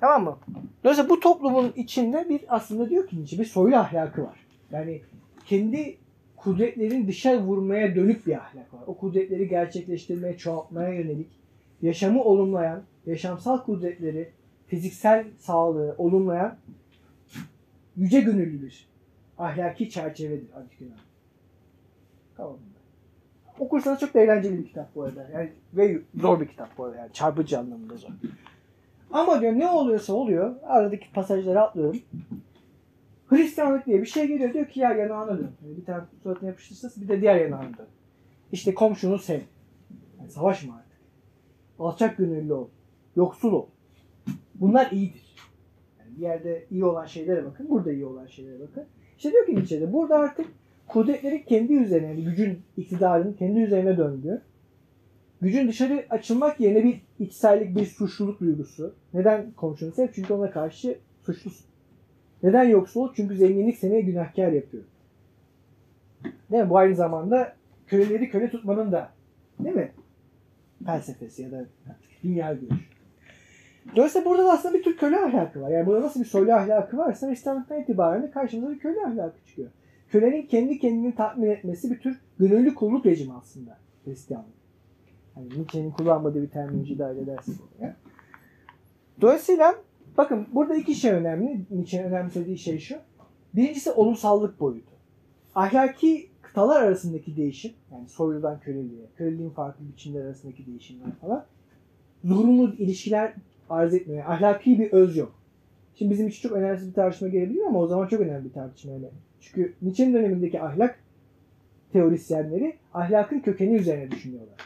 Tamam mı? Dolayısıyla bu toplumun içinde bir aslında diyor ki bir soylu ahlakı var. Yani kendi kudretlerin dışa vurmaya dönük bir ahlak var. O kudretleri gerçekleştirmeye, çoğaltmaya yönelik yaşamı olumlayan, yaşamsal kudretleri, fiziksel sağlığı olumlayan yüce gönüllü bir ahlaki çerçevedir Antik Yunan. Tamam. Okursanız çok da eğlenceli bir kitap bu arada. Yani, ve zor bir kitap bu arada. Yani çarpıcı anlamında zor. Ama diyor ne oluyorsa oluyor. Aradaki pasajları atlıyorum. Hristiyanlık diye bir şey geliyor. Diyor ki yer yanağına dön. Yani bir tane suratına yapıştırırsanız bir de diğer yanağına dön. İşte komşunu sev. Yani savaşma artık. Alçak gönüllü ol. Yoksul ol. Bunlar iyidir. Yani bir yerde iyi olan şeylere bakın. Burada iyi olan şeylere bakın. İşte diyor ki Nietzsche'de burada artık kudretleri kendi üzerine, yani gücün, iktidarın kendi üzerine döndüğü, gücün dışarı açılmak yerine bir içsellik, bir suçluluk duygusu. Neden komşunu sev? Çünkü ona karşı suçlusun. Neden yoksul? Çünkü zenginlik seni günahkar yapıyor. Değil mi? Bu aynı zamanda köleleri köle tutmanın da değil mi? Felsefesi ya da dünya görüşü. Dolayısıyla burada da aslında bir tür köle ahlakı var. Yani burada nasıl bir soylu ahlakı varsa Hristiyanlıktan itibaren de karşımıza bir köle ahlakı çıkıyor. Kölenin kendi kendini tatmin etmesi bir tür gönüllü kulluk rejimi aslında Hristiyanlık. Yani Nietzsche'nin kullanmadığı bir terminoloji dahil edersek oraya. Dolayısıyla bakın burada iki şey önemli. Nietzsche'nin önemsediği şey şu. Birincisi olumsallık boyutu. Ahlaki kıtalar arasındaki değişim, yani soyludan köleliğe, köleliğin farklı biçimler arasındaki değişimler falan, zorunlu ilişkiler arz etmiyor. Yani ahlaki bir öz yok. Şimdi bizim için çok önemli bir tartışma gelebilir ama o zaman çok önemli bir tartışma. Yani. Çünkü Nietzsche'nin dönemindeki ahlak teorisyenleri ahlakın kökeni üzerine düşünüyorlar.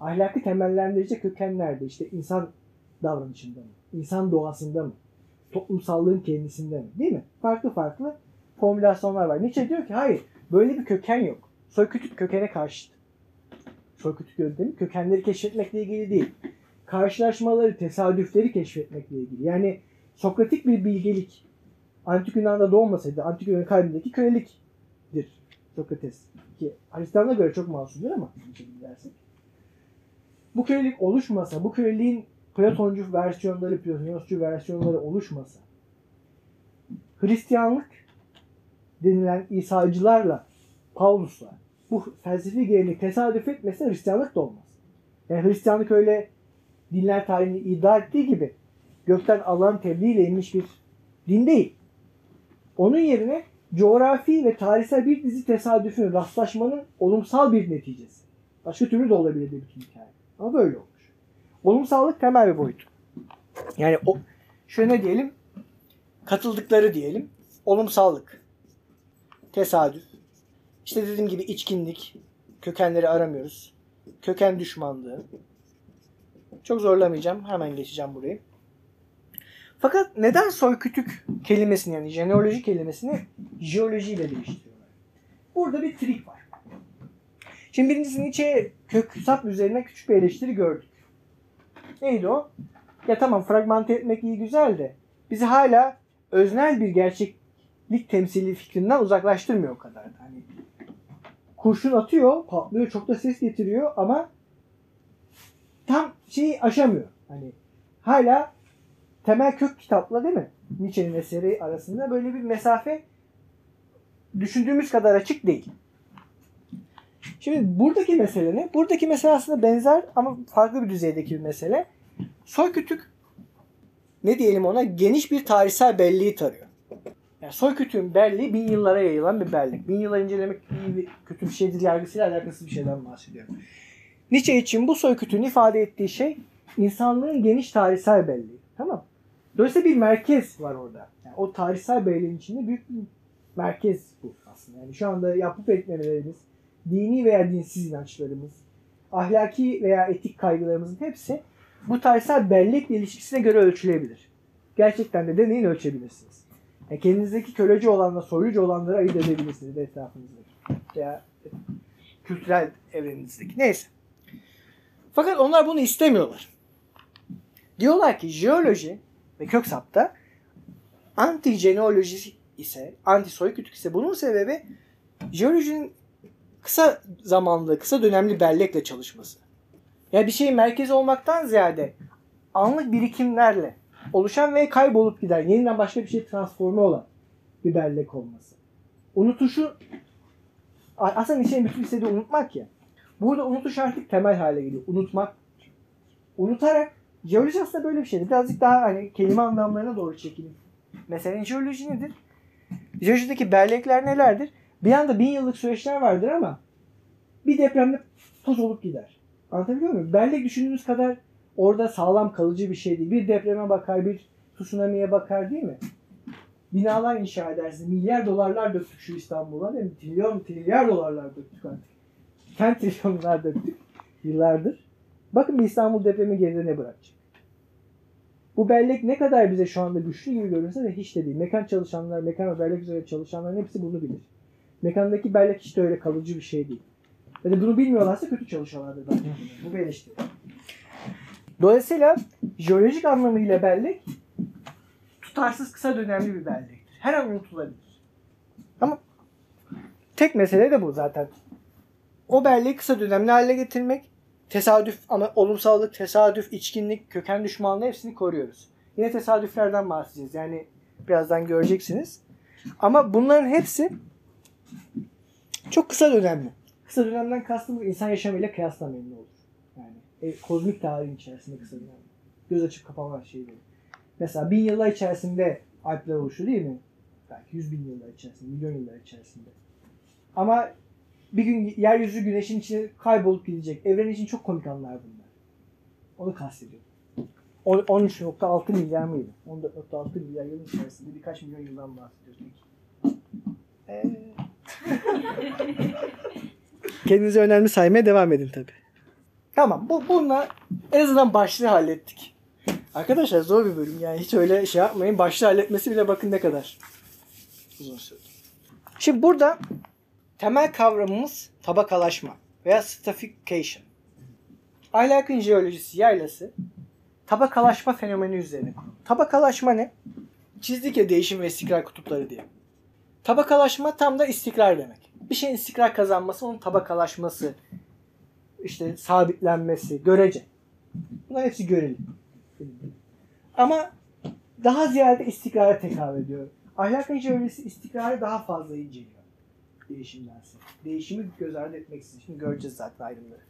Ahlakı temellendirecek köken nerede? İşte insan davranışında mı? İnsan doğasında mı? Toplumsallığın kendisinde mi? Değil mi? Farklı farklı formülasyonlar var. Nietzsche diyor ki hayır böyle bir köken yok. Soykütük kökene karşıt. Soykütük yöntemi kökenleri keşfetmekle ilgili değil. Karşılaşmaları, tesadüfleri keşfetmekle ilgili. Yani Sokratik bir bilgelik Antik Yunan'da doğmasaydı Antik Yunan kalbindeki köleliktir Sokrates. Ki Hristiyan'a göre çok masumdur ama dersek. Bu kölelik oluşmasa, bu köleliğin Platoncu versiyonları, Platonosçu versiyonları oluşmasa Hristiyanlık denilen İsa'cılarla Paulus'la bu felsefi gelenek tesadüf etmese Hristiyanlık da olmaz. Yani Hristiyanlık öyle dinler tarihini iddia ettiği gibi gökten Allah'ın tebliğiyle inmiş bir din değil. Onun yerine coğrafi ve tarihsel bir dizi tesadüfün, rastlaşmanın olumsal bir neticesi. Başka türlü de olabilir bütün hikaye. Ama böyle olmuş. Olumsallık temel bir boyut. Yani o, şöyle ne diyelim? Katıldıkları diyelim. Olumsallık. Tesadüf. İşte dediğim gibi içkinlik. Kökenleri aramıyoruz. Köken düşmanlığı. Çok zorlamayacağım. Hemen geçeceğim burayı. Fakat neden soykütük kelimesini yani jeneoloji kelimesini jeolojiyle değiştiriyorlar? Burada bir trik var. Şimdi birincisi Nietzsche kök sap üzerine küçük bir eleştiri gördük. Neydi o? Ya tamam fragmente etmek iyi güzel de bizi hala öznel bir gerçeklik temsili fikrinden uzaklaştırmıyor o kadar. da. Hani kurşun atıyor, patlıyor, çok da ses getiriyor ama tam şeyi aşamıyor. Hani hala temel kök kitapla değil mi? Nietzsche'nin eseri arasında böyle bir mesafe düşündüğümüz kadar açık değil. Şimdi buradaki mesele ne? Buradaki mesele aslında benzer ama farklı bir düzeydeki bir mesele. Soykütük ne diyelim ona geniş bir tarihsel belleği tarıyor. Yani soykütüğün belleği bin yıllara yayılan bir belleği. Bin yıllar incelemek iyi bir kötü bir şeydir yargısıyla alakasız bir şeyden bahsediyorum. Nietzsche için bu soykütüğün ifade ettiği şey insanlığın geniş tarihsel belleği. Tamam Dolayısıyla bir merkez var orada. Yani o tarihsel belleğin içinde büyük bir merkez bu aslında. Yani şu anda yapıp etmemelerimiz, dini veya dinsiz inançlarımız, ahlaki veya etik kaygılarımızın hepsi bu tarihsel bellekle ilişkisine göre ölçülebilir. Gerçekten de deneyin ölçebilirsiniz. Yani kendinizdeki köleci olanla soylucu olanları ayırt edebilirsiniz etrafınızdaki. Veya kültürel evrenizdeki. Neyse. Fakat onlar bunu istemiyorlar. Diyorlar ki jeoloji ve köksapta anti jeneoloji ise, anti soykütük ise bunun sebebi jeolojinin kısa zamanlı, kısa dönemli bellekle çalışması. Yani bir şeyin merkezi olmaktan ziyade anlık birikimlerle oluşan ve kaybolup giden, yeniden başka bir şey transforme olan bir bellek olması. Unutuşu aslında Nietzsche'nin bütün istediği unutmak ya. Burada unutuş artık temel hale geliyor. Unutmak. Unutarak jeoloji aslında böyle bir şeydi. Birazcık daha hani kelime anlamlarına doğru çekelim. Mesela jeoloji nedir? Jeolojideki bellekler nelerdir? Bir anda bin yıllık süreçler vardır ama bir depremde toz olup gider. Anlatabiliyor muyum? Bellek düşündüğünüz kadar orada sağlam kalıcı bir şey değil. Bir depreme bakar, bir tsunami'ye bakar değil mi? Binalar inşa edersin. Milyar dolarlar döktük şu İstanbul'a değil mi? Trilyon, trilyar dolarlar döktük artık. Trilyonlar döktük yıllardır. Bakın bir İstanbul depremi geride ne bırakacak? Bu bellek ne kadar bize şu anda güçlü gibi görünse de hiç de değil. Mekan çalışanlar, mekan ve bellek üzerine çalışanların hepsi bunu bilir. Mekandaki bellek hiç de öyle kalıcı bir şey değil. Ya da bunu bilmiyorlarsa kötü çalışıyorlardır bence. Bu bir eleştiri. Dolayısıyla jeolojik anlamıyla bellek tutarsız kısa dönemli bir bellektir. Her an unutulabilir. Ama tek mesele de bu zaten. O belleği kısa dönemli hale getirmek, tesadüf ama olumsallık, tesadüf, içkinlik, köken düşmanlığı hepsini koruyoruz. Yine tesadüflerden bahsedeceğiz. Yani birazdan göreceksiniz. Ama bunların hepsi çok kısa dönemli. Kısa dönemden kastım insan yaşamıyla kıyasla memnun olur. Yani e, kozmik tarihin içerisinde kısa dönem. Göz açıp kapama şeyleri. Mesela bin yıllar içerisinde Alpler oluştu değil mi? Belki yüz bin yıllar içerisinde, milyon yıllar içerisinde. Ama bir gün yeryüzü güneşin içine kaybolup gidecek. Evren için çok komik anlar bunlar. Onu kastediyorum. On- 13.6 milyar mıydı? 14.6 milyar yılın içerisinde birkaç milyon yıldan bahsediyoruz. Ee, Kendinizi önemli saymaya devam edin tabi. Tamam bu bununla en azından başlığı hallettik. Arkadaşlar zor bir bölüm yani hiç öyle şey yapmayın. Başlığı halletmesi bile bakın ne kadar uzun sürdü. Şimdi burada temel kavramımız tabakalaşma veya stratification. Ahlakın jeolojisi yaylası tabakalaşma fenomeni üzerine. Tabakalaşma ne? Çizdik değişim ve istikrar kutupları diye. Tabakalaşma tam da istikrar demek. Bir şeyin istikrar kazanması onun tabakalaşması, işte sabitlenmesi, görece. Bunlar hepsi göreli. Ama daha ziyade istikrara tekabül ediyor. Ahlakın jeolojisi istikrarı daha fazla inceliyor. Değişimdense. Değişimi göz ardı etmeksizin. Şimdi göreceğiz zaten ayrımları.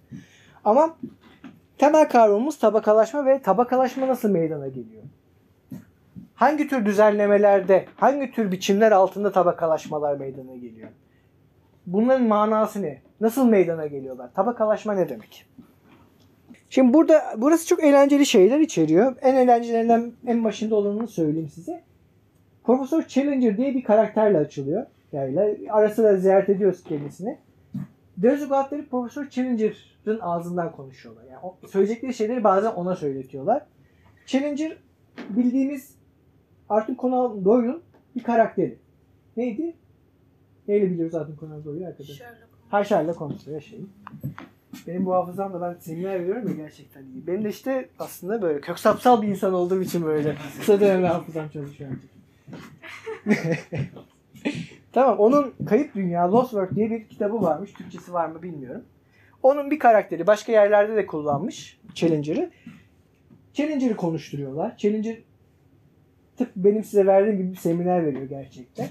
Ama temel kavramımız tabakalaşma ve tabakalaşma nasıl meydana geliyor? Hangi tür düzenlemelerde, hangi tür biçimler altında tabakalaşmalar meydana geliyor? Bunların manası ne? Nasıl meydana geliyorlar? Tabakalaşma ne demek? Şimdi burada burası çok eğlenceli şeyler içeriyor. En eğlencelerinden en başında olanını söyleyeyim size. Profesör Challenger diye bir karakterle açılıyor. Yani ara sıra ziyaret ediyoruz kendisini. Dözügatları Profesör Challenger'ın ağzından konuşuyorlar. Yani o- söyleyecekleri şeyleri bazen ona söyletiyorlar. Challenger bildiğimiz Arthur Conan Doyle'un bir karakteri. Neydi? Neyle biliyoruz Arthur Conan Doyle'u arkadaşlar? Sherlock. Ha Sherlock Holmes ya şey. Benim bu hafızam da ben seminer veriyorum ya gerçekten iyi. Benim de işte aslında böyle köksapsal bir insan olduğum için böyle kısa dönemde hafızam çalışıyor. tamam onun Kayıp Dünya Lost World diye bir kitabı varmış. Türkçesi var mı bilmiyorum. Onun bir karakteri başka yerlerde de kullanmış Challenger'ı. Challenger'ı konuşturuyorlar. Challenger tıpkı benim size verdiğim gibi bir seminer veriyor gerçekten.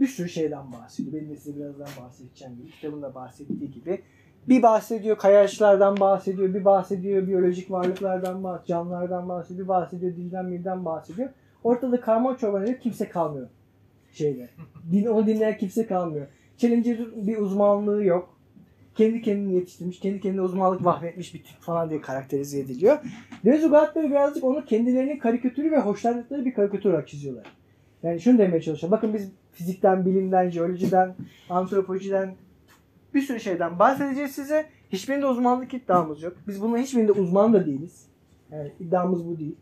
Bir sürü şeyden bahsediyor. Benim de size birazdan bahsedeceğim gibi. Kitabında bahsettiği gibi. Bir bahsediyor kayaçlardan bahsediyor. Bir bahsediyor biyolojik varlıklardan bahsediyor. Canlılardan bahsediyor. Bir bahsediyor dilden milden bahsediyor. Ortada karma çorban edip kimse kalmıyor. Şeyde. Din, onu dinleyen kimse kalmıyor. Challenger'ın bir uzmanlığı yok. Kendi kendini yetiştirmiş, kendi kendine uzmanlık vahmetmiş bir tip falan diye karakterize ediliyor. Dezugatları birazcık onu kendilerinin karikatürü ve hoşlandıkları bir karikatür olarak çiziyorlar. Yani şunu demeye çalışıyorum. Bakın biz fizikten, bilimden, jeolojiden, antropolojiden bir sürü şeyden bahsedeceğiz size. Hiçbirinde uzmanlık iddiamız yok. Biz bunların hiçbirinde uzman da değiliz. Yani iddiamız bu değil.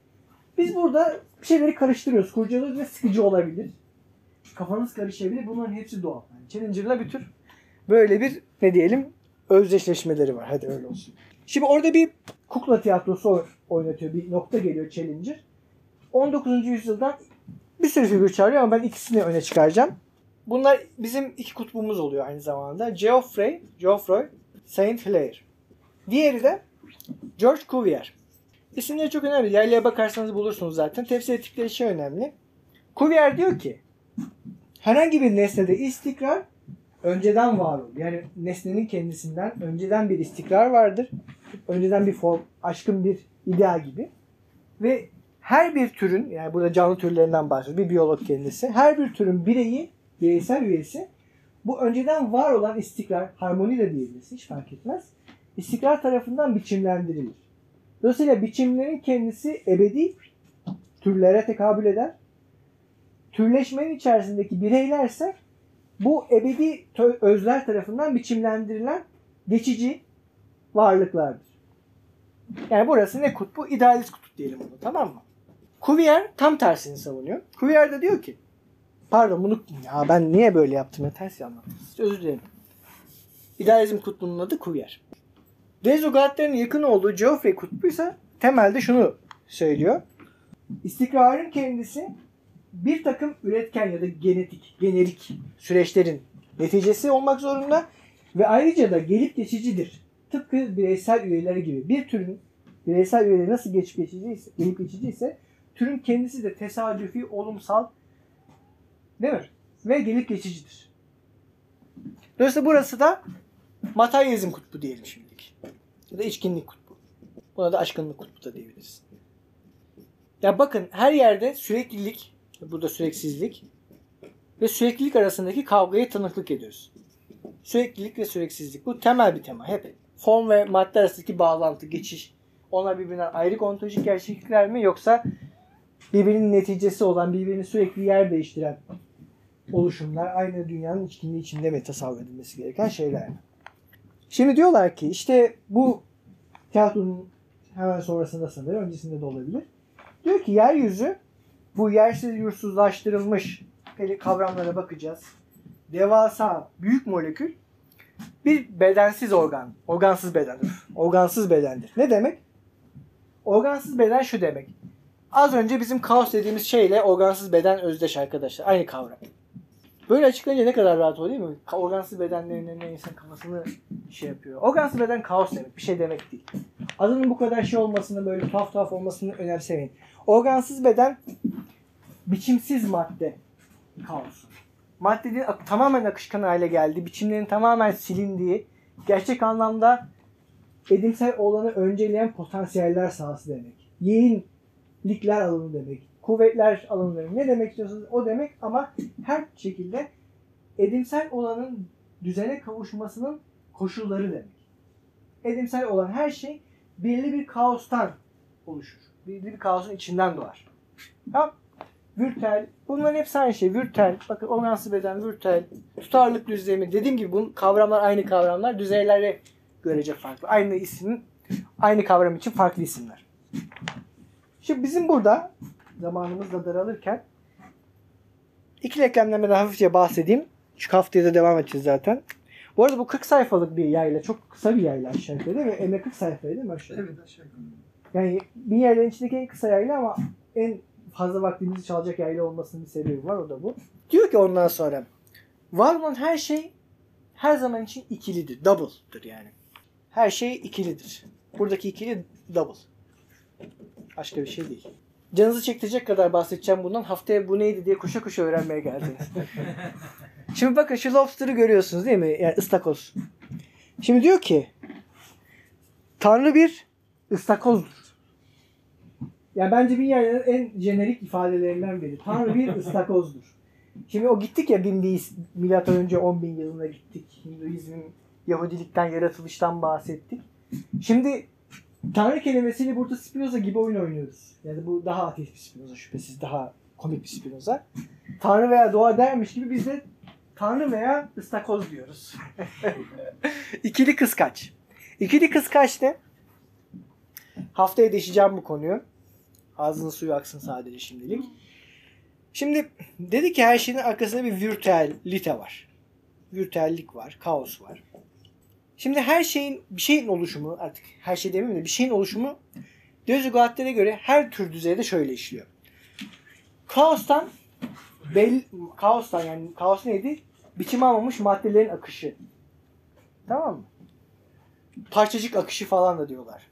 Biz burada bir şeyleri karıştırıyoruz, kurcalıyoruz ve sıkıcı olabilir. Kafanız karışabilir. Bunların hepsi doğal. Yani Challenger'la bir tür böyle bir ne diyelim özdeşleşmeleri var. Hadi öyle olsun. Şimdi orada bir kukla tiyatrosu oy- oynatıyor. Bir nokta geliyor Challenger. 19. yüzyıldan bir sürü figür çağırıyor ama ben ikisini öne çıkaracağım. Bunlar bizim iki kutbumuz oluyor aynı zamanda. Geoffrey, Geoffroy, Saint Hilaire. Diğeri de George Cuvier. İsimleri çok önemli. Yerliğe bakarsanız bulursunuz zaten. Tefsir ettikleri şey önemli. Cuvier diyor ki herhangi bir nesnede istikrar önceden var olur. Yani nesnenin kendisinden önceden bir istikrar vardır. Önceden bir form, aşkın bir ideal gibi. Ve her bir türün, yani burada canlı türlerinden bahsediyor, bir biyolog kendisi. Her bir türün bireyi, bireysel üyesi bu önceden var olan istikrar, harmoni de diyebiliriz, hiç fark etmez. İstikrar tarafından biçimlendirilir. Dolayısıyla biçimlerin kendisi ebedi türlere tekabül eder. Türleşmenin içerisindeki bireylerse bu ebedi özler tarafından biçimlendirilen geçici varlıklardır. Yani burası ne kutbu? İdealist kutup diyelim bunu tamam mı? Cuvier tam tersini savunuyor. Cuvier de diyor ki pardon bunu ya ben niye böyle yaptım ya ters anlattım. Özür dilerim. İdealizm kutbunun adı Cuvier. Dezugatların yakın olduğu Geoffrey kutbu ise temelde şunu söylüyor. İstikrarın kendisi bir takım üretken ya da genetik, generik süreçlerin neticesi olmak zorunda ve ayrıca da gelip geçicidir. Tıpkı bireysel üyeleri gibi. Bir türün bireysel üyeleri nasıl geçip geçiciyse, gelip geçiciyse türün kendisi de tesadüfi, olumsal değil mi? Ve gelip geçicidir. Dolayısıyla burası da materyalizm kutbu diyelim şimdilik. Ya da içkinlik kutbu. Buna da aşkınlık kutbu da diyebiliriz. Ya bakın her yerde süreklilik, burada süreksizlik ve süreklilik arasındaki kavgaya tanıklık ediyoruz. Süreklilik ve süreksizlik. Bu temel bir tema. Hep form ve madde arasındaki bağlantı, geçiş. Onlar birbirinden ayrı ontolojik gerçeklikler mi yoksa birbirinin neticesi olan, birbirini sürekli yer değiştiren oluşumlar aynı dünyanın içkinliği içinde mi tasavvur edilmesi gereken şeyler mi? Şimdi diyorlar ki işte bu tiyatronun hemen sonrasında sanırım öncesinde de olabilir. Diyor ki yeryüzü bu yersiz yursuzlaştırılmış kavramlara bakacağız. Devasa büyük molekül bir bedensiz organ. Organsız beden. Üf, Organsız bedendir. Ne demek? Organsız beden şu demek. Az önce bizim kaos dediğimiz şeyle organsız beden özdeş arkadaşlar. Aynı kavram. Böyle açıklayınca ne kadar rahat oluyor değil mi? Organsız bedenlerin önüne insan kafasını şey yapıyor. Organsız beden kaos demek. Bir şey demek değil. Adının bu kadar şey olmasını böyle tuhaf tuhaf olmasını önemsemeyin. Organsız beden biçimsiz madde kaos. Maddenin tamamen akışkan hale geldi. Biçimlerin tamamen silindiği, gerçek anlamda edimsel olanı önceleyen potansiyeller sahası demek. Yayınlikler alanı demek. Kuvvetler demek. Ne demek istiyorsanız o demek ama her şekilde edimsel olanın düzene kavuşmasının koşulları demek. Edimsel olan her şey belirli bir kaostan oluşur. Belirli bir kaosun içinden doğar. Tamam. Vürtel. Bunların hepsi aynı şey. Vürtel. Bakın organsız beden, vürtel. Tutarlık düzlemi. Dediğim gibi bu kavramlar aynı kavramlar. Düzeylere görece farklı. Aynı isim, aynı kavram için farklı isimler. Şimdi bizim burada zamanımız da daralırken İkili eklemlerden hafifçe bahsedeyim. Şu haftaya da devam edeceğiz zaten. Bu arada bu 40 sayfalık bir yayla. Çok kısa bir yayla aşağı yukarı değil mi? Emre 40 sayfaydı değil mi aşağı? Evet aşağı yukarı. Yani bir yerlerin içindeki en kısa yayla ama en fazla vaktimizi çalacak yayla olmasının bir sebebi var o da bu. Diyor ki ondan sonra var olan her şey her zaman için ikilidir. Double'dır yani. Her şey ikilidir. Buradaki ikili double. Başka bir şey değil. Canınızı çektirecek kadar bahsedeceğim bundan. Haftaya bu neydi diye koşa koşa öğrenmeye geldiniz. Şimdi bakın şu lobster'ı görüyorsunuz değil mi? Yani ıstakoz. Şimdi diyor ki Tanrı bir ıstakozdur. Ya bence bir yerlerin en jenerik ifadelerinden biri. Tanrı bir ıstakozdur. Şimdi o gittik ya bindeyiz milattan önce 10 bin yılına gittik. Hinduizmin Yahudilikten, yaratılıştan bahsettik. Şimdi Tanrı kelimesiyle burada Spinoza gibi oyun oynuyoruz. Yani bu daha ateist bir Spinoza şüphesiz. Daha komik bir Spinoza. Tanrı veya doğa dermiş gibi biz de Tanrı veya ıstakoz diyoruz. İkili kıskaç. İkili kıskaç ne? Haftaya değişeceğim bu konuyu. Ağzının suyu aksın sadece şimdilik. Şimdi dedi ki her şeyin arkasında bir virtüellite var. Virtüellik var, kaos var. Şimdi her şeyin bir şeyin oluşumu artık her şey demeyeyim de bir şeyin oluşumu Dözügatlere göre her tür düzeyde şöyle işliyor. Kaostan bel, kaostan yani kaos neydi? Biçim almamış maddelerin akışı. Tamam mı? Parçacık akışı falan da diyorlar.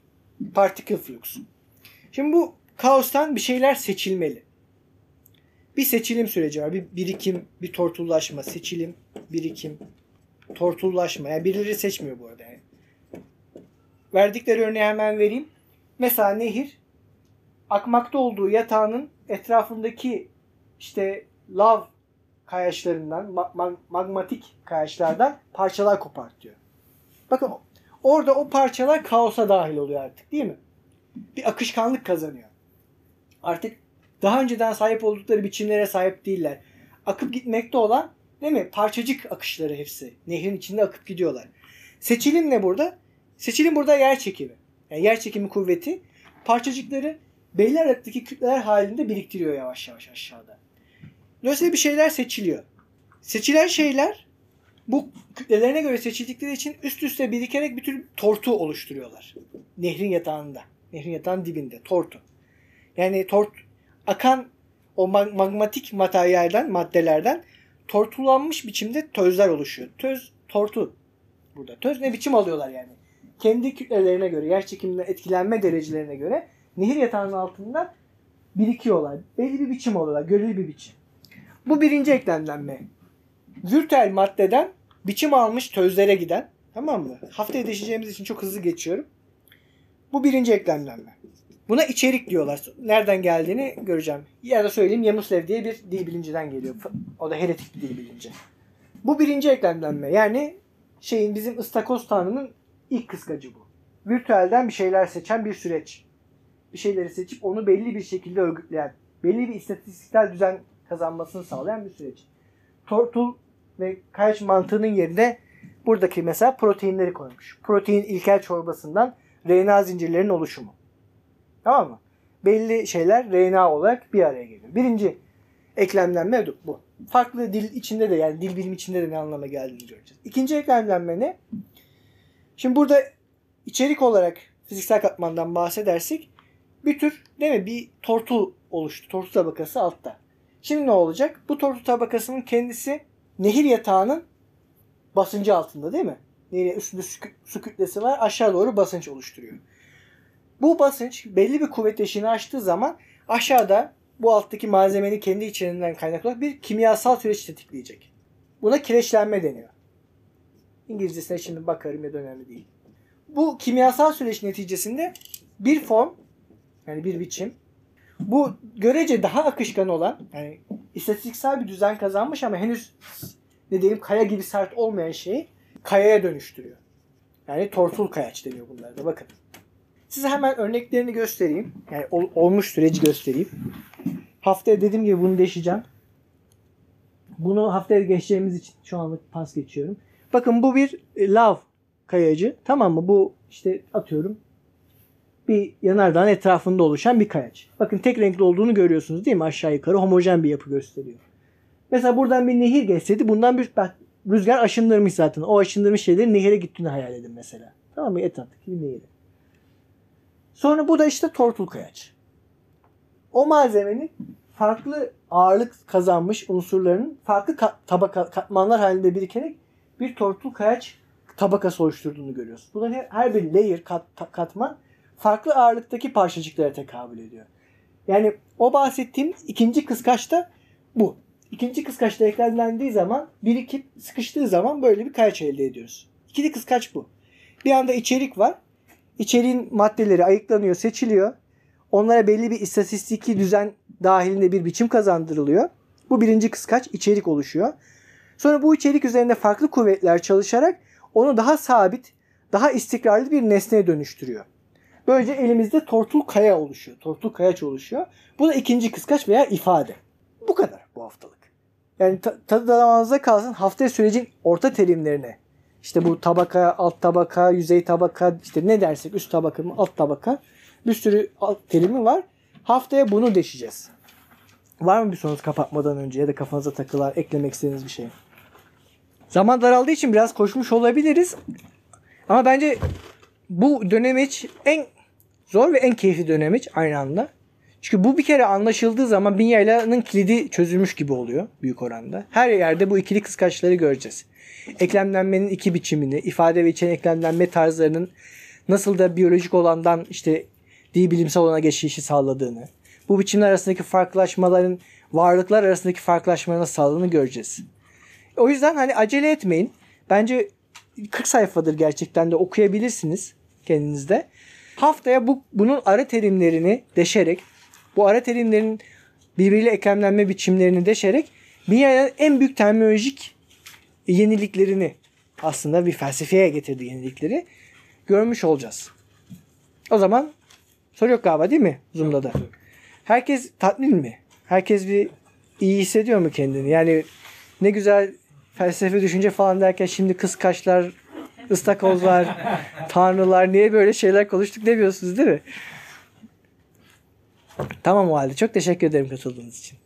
Particle flux. Şimdi bu kaostan bir şeyler seçilmeli. Bir seçilim süreci var. Bir birikim, bir tortullaşma, seçilim, birikim, tortullaşma. Yani birileri seçmiyor bu arada. Yani. Verdikleri örneği hemen vereyim. Mesela nehir akmakta olduğu yatağının etrafındaki işte lav kayaçlarından, ma- ma- magmatik kayaçlardan parçalar kopartıyor. Bakın orada o parçalar kaosa dahil oluyor artık değil mi? Bir akışkanlık kazanıyor. Artık daha önceden sahip oldukları biçimlere sahip değiller. Akıp gitmekte olan değil mi? Parçacık akışları hepsi. Nehrin içinde akıp gidiyorlar. Seçilim ne burada? Seçilim burada yer çekimi. Yani yer çekimi kuvveti parçacıkları belli aralıktaki kütleler halinde biriktiriyor yavaş yavaş aşağıda. Dolayısıyla bir şeyler seçiliyor. Seçilen şeyler bu kütlelerine göre seçildikleri için üst üste birikerek bir tür tortu oluşturuyorlar. Nehrin yatağında. Nehrin yatağının dibinde. Tortu. Yani tort akan o mag- magmatik materyalden, maddelerden tortulanmış biçimde tözler oluşuyor. Töz, tortu burada. Töz ne biçim alıyorlar yani. Kendi kütlelerine göre, yer çekiminden etkilenme derecelerine göre nehir yatağının altında birikiyorlar. Belli bir biçim alıyorlar. Göreli bir biçim. Bu birinci eklemlenme. Virtüel maddeden biçim almış tözlere giden. Tamam mı? Haftaya değişeceğimiz için çok hızlı geçiyorum. Bu birinci eklemlenme. Buna içerik diyorlar. Nereden geldiğini göreceğim. Ya da söyleyeyim Yamuslev diye bir dil bilinciden geliyor. O da heretik bir dil bilinci. Bu birinci eklemlenme. Yani şeyin bizim ıstakoz tanrının ilk kıskacı bu. Virtüelden bir şeyler seçen bir süreç. Bir şeyleri seçip onu belli bir şekilde örgütleyen, belli bir istatistiksel düzen kazanmasını sağlayan bir süreç. Tortul ve kayaç mantığının yerine buradaki mesela proteinleri koymuş. Protein ilkel çorbasından RNA zincirlerinin oluşumu. Tamam mı? Belli şeyler RNA olarak bir araya geliyor. Birinci eklemlenme bu. Farklı dil içinde de yani dil bilim içinde de ne anlama geldiğini göreceğiz. İkinci eklemlenme ne? Şimdi burada içerik olarak fiziksel katmandan bahsedersek bir tür değil mi bir tortu oluştu. Tortu tabakası altta. Şimdi ne olacak? Bu tortu tabakasının kendisi nehir yatağının basıncı altında değil mi? Nehir üstünde su, su kütlesi var. Aşağı doğru basınç oluşturuyor. Bu basınç belli bir kuvvet eşiğini aştığı zaman aşağıda bu alttaki malzemenin kendi içeriğinden kaynaklı bir kimyasal süreç tetikleyecek. Buna kireçlenme deniyor. İngilizcesine şimdi bakarım ya da önemli değil. Bu kimyasal süreç neticesinde bir form yani bir biçim bu görece daha akışkan olan yani istatistiksel bir düzen kazanmış ama henüz ne diyeyim kaya gibi sert olmayan şeyi kayaya dönüştürüyor. Yani tortul kayaç deniyor bunlarda bakın. Size hemen örneklerini göstereyim. Yani ol- olmuş süreci göstereyim. Haftaya dediğim gibi bunu değişeceğim. Bunu haftaya geçeceğimiz için şu anlık pas geçiyorum. Bakın bu bir e, lav kayacı. Tamam mı? Bu işte atıyorum bir yanardağın etrafında oluşan bir kayaç. Bakın tek renkli olduğunu görüyorsunuz değil mi? Aşağı yukarı homojen bir yapı gösteriyor. Mesela buradan bir nehir geçseydi bundan bir bak rüzgar aşındırmış zaten. O aşındırmış şeylerin nehire gittiğini hayal edin mesela. Tamam mı? Etraftaki bir nehir. Sonra bu da işte tortul kayaç. O malzemenin farklı ağırlık kazanmış unsurlarının farklı kat- tabaka katmanlar halinde birikerek bir tortul kayaç tabakası oluşturduğunu görüyoruz. Bunların her- her bir layer kat, katman farklı ağırlıktaki parçacıklara tekabül ediyor. Yani o bahsettiğim ikinci kıskaç da bu. İkinci kıskaç da eklendiği zaman birikip sıkıştığı zaman böyle bir kayaç elde ediyoruz. İkili kıskaç bu. Bir anda içerik var. İçeriğin maddeleri ayıklanıyor, seçiliyor. Onlara belli bir istatistiki düzen dahilinde bir biçim kazandırılıyor. Bu birinci kıskaç içerik oluşuyor. Sonra bu içerik üzerinde farklı kuvvetler çalışarak onu daha sabit, daha istikrarlı bir nesneye dönüştürüyor. Böylece elimizde tortul kaya oluşuyor. Tortul kayaç oluşuyor. Bu da ikinci kıskaç veya ifade. Bu kadar bu haftalık. Yani ta- tadı damağınızda kalsın haftaya sürecin orta terimlerine. İşte bu tabaka, alt tabaka, yüzey tabaka, işte ne dersek üst tabaka mı, alt tabaka. Bir sürü alt terimi var. Haftaya bunu deşeceğiz. Var mı bir sorunuz kapatmadan önce ya da kafanıza takılan eklemek istediğiniz bir şey? Zaman daraldığı için biraz koşmuş olabiliriz. Ama bence bu dönemeç en zor ve en keyifli dönemeç aynı anda. Çünkü bu bir kere anlaşıldığı zaman Binya'nın kilidi çözülmüş gibi oluyor büyük oranda. Her yerde bu ikili kıskaçları göreceğiz. Eklemlenmenin iki biçimini, ifade ve içeren eklemlenme tarzlarının nasıl da biyolojik olandan işte dil bilimsel olana geçişi sağladığını, bu biçimler arasındaki farklılaşmaların varlıklar arasındaki farklılaşmaları nasıl sağladığını göreceğiz. O yüzden hani acele etmeyin. Bence 40 sayfadır gerçekten de okuyabilirsiniz kendinizde. Haftaya bu bunun ara terimlerini deşerek, bu ara terimlerin birbiriyle eklemlenme biçimlerini deşerek dünyanın en büyük terminolojik yeniliklerini aslında bir felsefeye getirdiği yenilikleri görmüş olacağız. O zaman soru yok galiba değil mi Zoom'da da? Herkes tatmin mi? Herkes bir iyi hissediyor mu kendini? Yani ne güzel felsefe düşünce falan derken şimdi kıskaçlar, ıstakozlar, tanrılar niye böyle şeyler konuştuk demiyorsunuz değil mi? Tamam o halde. Çok teşekkür ederim katıldığınız için.